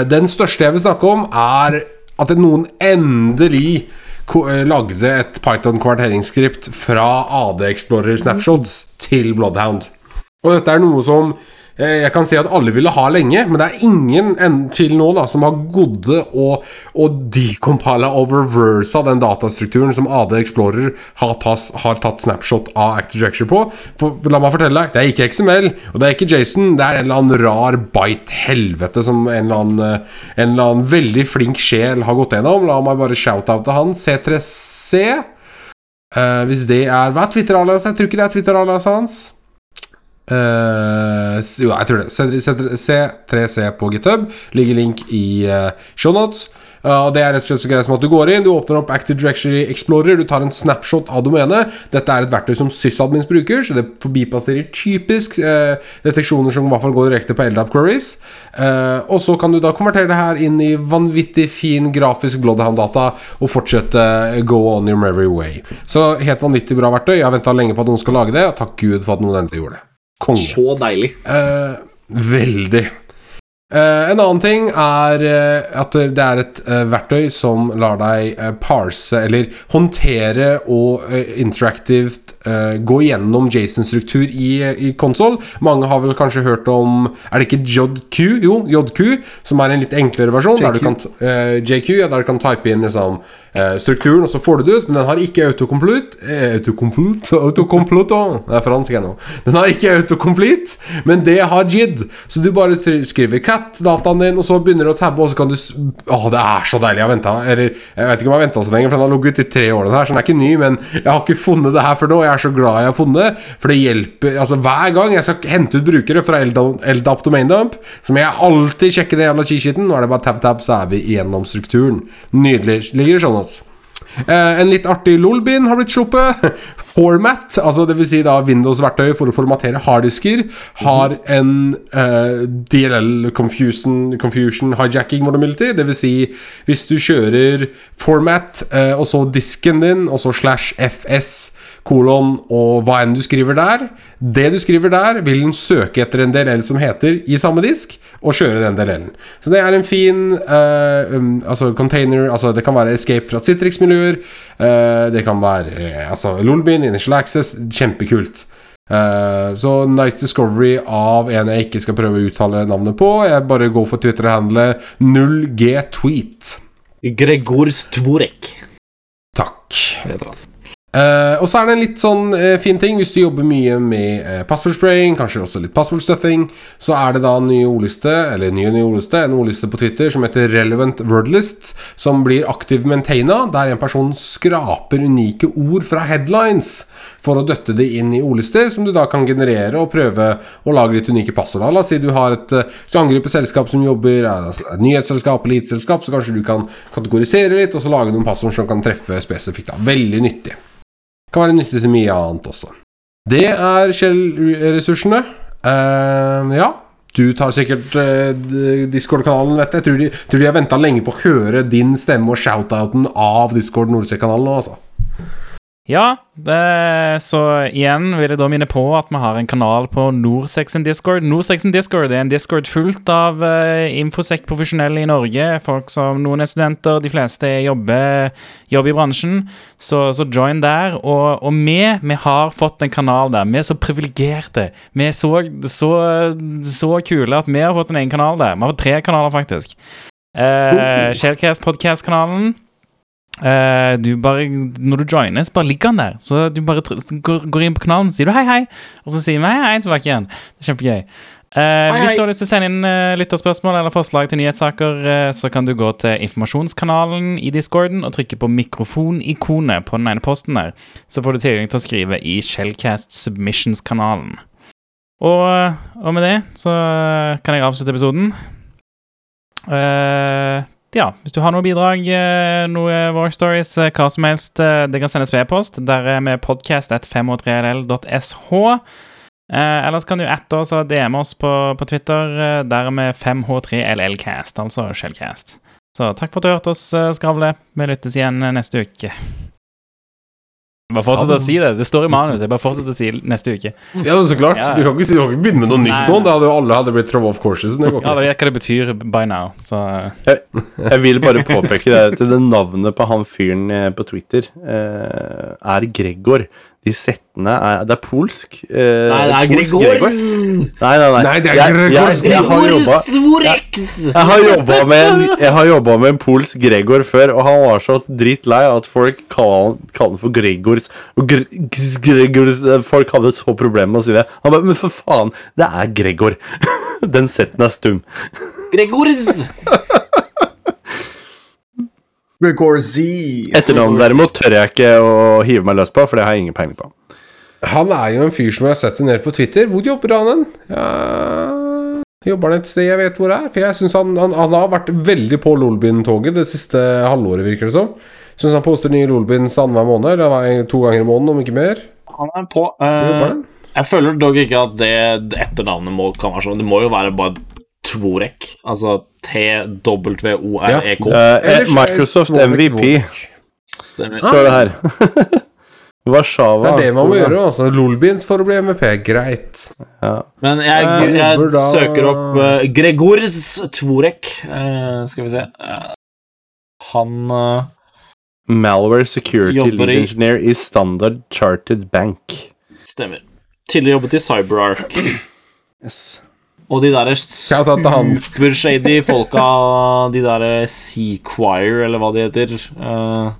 den største jeg vil snakke om, er at noen endelig lagde et Python-kvarteringsskript fra AD Explorer Snapshots til Bloodhound. Og dette er noe som eh, jeg kan si at alle ville ha lenge, men det er ingen til nå da som har godde og, og og reversa den datastrukturen som AD Explorer har, tatt, har tatt snapshot av Active Directory på. For, la meg fortelle deg, det er ikke XML, og det er ikke Jason. Det er en eller annen rar bite-helvete som en eller, annen, eh, en eller annen veldig flink sjel har gått gjennom. La meg bare shout-oute han. C3C. Uh, eh, hvis det er Hva er Twitter-aliaset? Jeg tror ikke det er Twitter-aliaset hans. Uh, jo, jeg tror det. C3C på GitHub. Ligger link i uh, shownotes. Uh, og Det er rett og slett så greit som at du går inn, du åpner opp Active Directory Explorer, du tar en snapshot av domenet. Dette er et verktøy som sysadmins bruker, så det forbipasserer typisk uh, deteksjoner som i hvert fall går direkte på LDAP queries. Og så kan du da konvertere det her inn i vanvittig fin grafisk Bloodhound-data og fortsette go on your merry way. Så helt vanvittig bra verktøy. Jeg har venta lenge på at noen skal lage det, og takk Gud for at noen endelig gjorde det. Konge. Så deilig. Eh, veldig. Eh, en annen ting er uh, at det er et verktøy som lar deg parse, eller håndtere og interaktivt gå gjennom Jason-struktur i, i konsoll. Mange har vel kanskje hørt om Er det ikke JQ? Jo, JQ, som er en litt enklere versjon. JQ, der du kan, JQ ja, der du kan type inn liksom Eh, strukturen, og så får du det ut, men den har ikke autocomplete. Eh, autocomplete? Autocomplete Det er fransk ennå. Den har ikke autocomplete, men det har JID. Så du bare skriver cat, dataen din, og så begynner du å tabbe, og så kan du Å, det er så deilig! Jeg har venta Eller jeg vet ikke om jeg har venta så lenge, for den har ligget ute i tre år, den her, så den er ikke ny, men jeg har ikke funnet det her før nå. Jeg er så glad jeg har funnet det, for det hjelper Altså, hver gang jeg skal hente ut brukere fra LDAP domain dump, så må jeg alltid sjekke den jævla cheat-sheeten. Nå er det bare tab-tab, så er vi igjennom strukturen. Nydelig. Ligger sånn notes. Uh, en litt artig LOL-bin har blitt sluppet. *laughs* Format, altså dvs. Si da Windows-verktøy for å formatere harddisker, har en uh, eh, DLL confusion, confusion hijacking vulnerability. Dvs. Si hvis du kjører format eh, og så disken din, og så slash FS kolon og hva enn du skriver der. Det du skriver der, vil den søke etter en DLL som heter i samme disk, og kjøre den DLL-en. Så det er en fin uh, um, altså container altså Det kan være escape fra Citrix-miljøer. Uh, det kan være uh, altså Lolbin, Initial Access. Kjempekult. Uh, så Nice Discovery av en jeg ikke skal prøve å uttale navnet på. Jeg bare går for Twitter-handlet 0gtweet. Gregor Stvorek. Takk. Uh, og så er det en litt sånn uh, fin ting hvis du jobber mye med uh, passwordspraying, kanskje også litt passwordstuffing, så er det da en ny ordliste, eller nye nye ordliste, en ordliste på Twitter som heter Relevant Wordlist, som blir aktiv maintaina, der en person skraper unike ord fra headlines for å døtte det inn i ordlister, som du da kan generere og prøve å lage litt unike passord. av. La oss si du har et uh, skal selskap som jobber, uh, et nyhetsselskap, eliteselskap, så kanskje du kan kategorisere litt, og så lage noen passord som kan treffe spesifikt. Da. Veldig nyttig. Kan være nyttig til mye annet også. Det er Kjell-ressursene. Uh, ja, du tar sikkert uh, Discord-kanalen, vet jeg. Tror de, tror de har venta lenge på å høre din stemme og shoutouten av Discord Nordsjø-kanalen nå, altså. Ja, det, så igjen vil jeg da minne på at vi har en kanal på Norsexen Discord. Norsexen Discord er en Discord fullt av uh, infosec-profesjonelle i Norge. Folk som Noen er studenter, de fleste jobber, jobber i bransjen. Så, så join der. Og, og vi, vi har fått en kanal der. Vi er så privilegerte. Vi er så, så, så kule at vi har fått en egen kanal der. Vi har fått tre kanaler, faktisk. Uh, Shellcast Eh, du bare, når du joiner, så bare ligger han der. Så du bare går, går inn på kanalen, sier du hei, hei, og så sier vi hei, hei tilbake igjen. Det er kjempegøy. Eh, hvis du har lyst til å sende inn uh, lytterspørsmål eller forslag til nyhetssaker, så kan du gå til informasjonskanalen i discorden og trykke på mikrofonikonet på den ene posten der. Så får du tilgang til å skrive i Shellcast Submissions-kanalen. Og, og med det så kan jeg avslutte episoden. Eh, ja, hvis du har noe bidrag, eh, noe War Stories, eh, hva som helst, eh, det kan sendes på e-post. Der er vi podcast.5h3ll.sh. Eh, ellers kan du atte oss og DM oss på, på Twitter. Der er vi 5h3llcast, altså Shellcast. Så takk for at du hørte oss skravle. Vi lyttes igjen neste uke. Bare fortsett å si det. Det står i manus. Jeg bare fortsetter å si neste uke. Ja, men så klart. Ja. Du kan ikke, si, du kan ikke begynne med noe nytt nå. Da hadde jo alle hadde blitt throw off courses. Det går Ja, det vet hva det betyr by now, så Jeg vil bare påpeke det at det navnet på han fyren eh, på Twitter eh, er Gregor. De settene er Det er polsk. eh, Nei, det er polsk Nei, nei, nei. Nei, det er Gregors. Jeg, jeg, jeg har jobba med, med en polsk Gregor før, og han var så drittlei at folk kaller han- kaller han for Gregors. Og Gre Gregors Folk hadde så problemer med å si det. Han bare Men for faen, det er Gregor. *laughs* Den setten er stum. Gregors! *laughs* Gregor Z. Etternavnet derimot tør jeg ikke å hive meg løs på, for det har jeg ingen peiling på. Han er jo en fyr som jeg har sett seg ned på Twitter. Hvor jobber han hen? Ja, jobber han et sted jeg vet hvor det er? For jeg synes han, han, han har vært veldig på Lolbyen-toget det siste halvåret, virker det som. Syns han poster nye Lolbyens annenhver måned, eller to ganger i måneden, om ikke mer. Han er på. Han? jeg føler dog ikke at det, det etternavnet må, kan være sånn. Det må jo være bare Tvorek. Altså T-W-O-R-E-K. Eh, eh, Microsoft MVP, Stemmer. står det her. *laughs* Warszawa. Det er det man må gjøre. altså Lolbins for å bli MVP. Greit. Ja. Men jeg, jeg, jeg da- søker opp uh, Gregors Tvorek. Uh, skal vi se uh, Han eh, Malware Security Lead i- Engineer i Standard Chartered Bank. stemmer. Tidligere jobbet i CyberArk. *clears throat* Yes. Og de derre supershady folka, de derre Seaquire, eller hva de heter. Uh,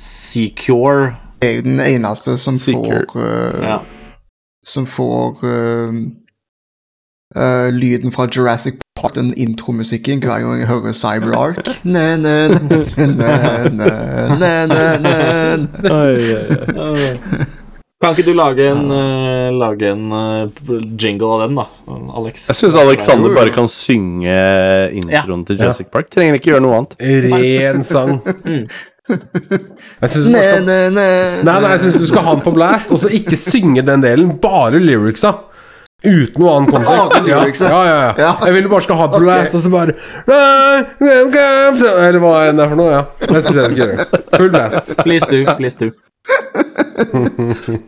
Secure. Det er den eneste som får uh, Ja. Som får uh, uh, lyden fra Jurassic Park, den intromusikken, hver gang jeg hører CyberArk. Kan ikke du lage en, uh, lage en uh, jingle av den, da, Alex? Jeg syns Alexander bare kan synge introen til Jurassic Park. Trenger ikke gjøre noe annet. Ren *laughs* sang. Jeg syns du skal du skal ha den på blast, og så ikke synge den delen. Bare lyricsa. Uten noe annen kontekst. Ja, ja, ja, ja. Ja. Jeg ville bare skal ha den på blast, og så bare Eller hva enn det er for noe. Ja. Det syns jeg skal gjøre. Full blast. Please do. Please do. 嗯哼哼哼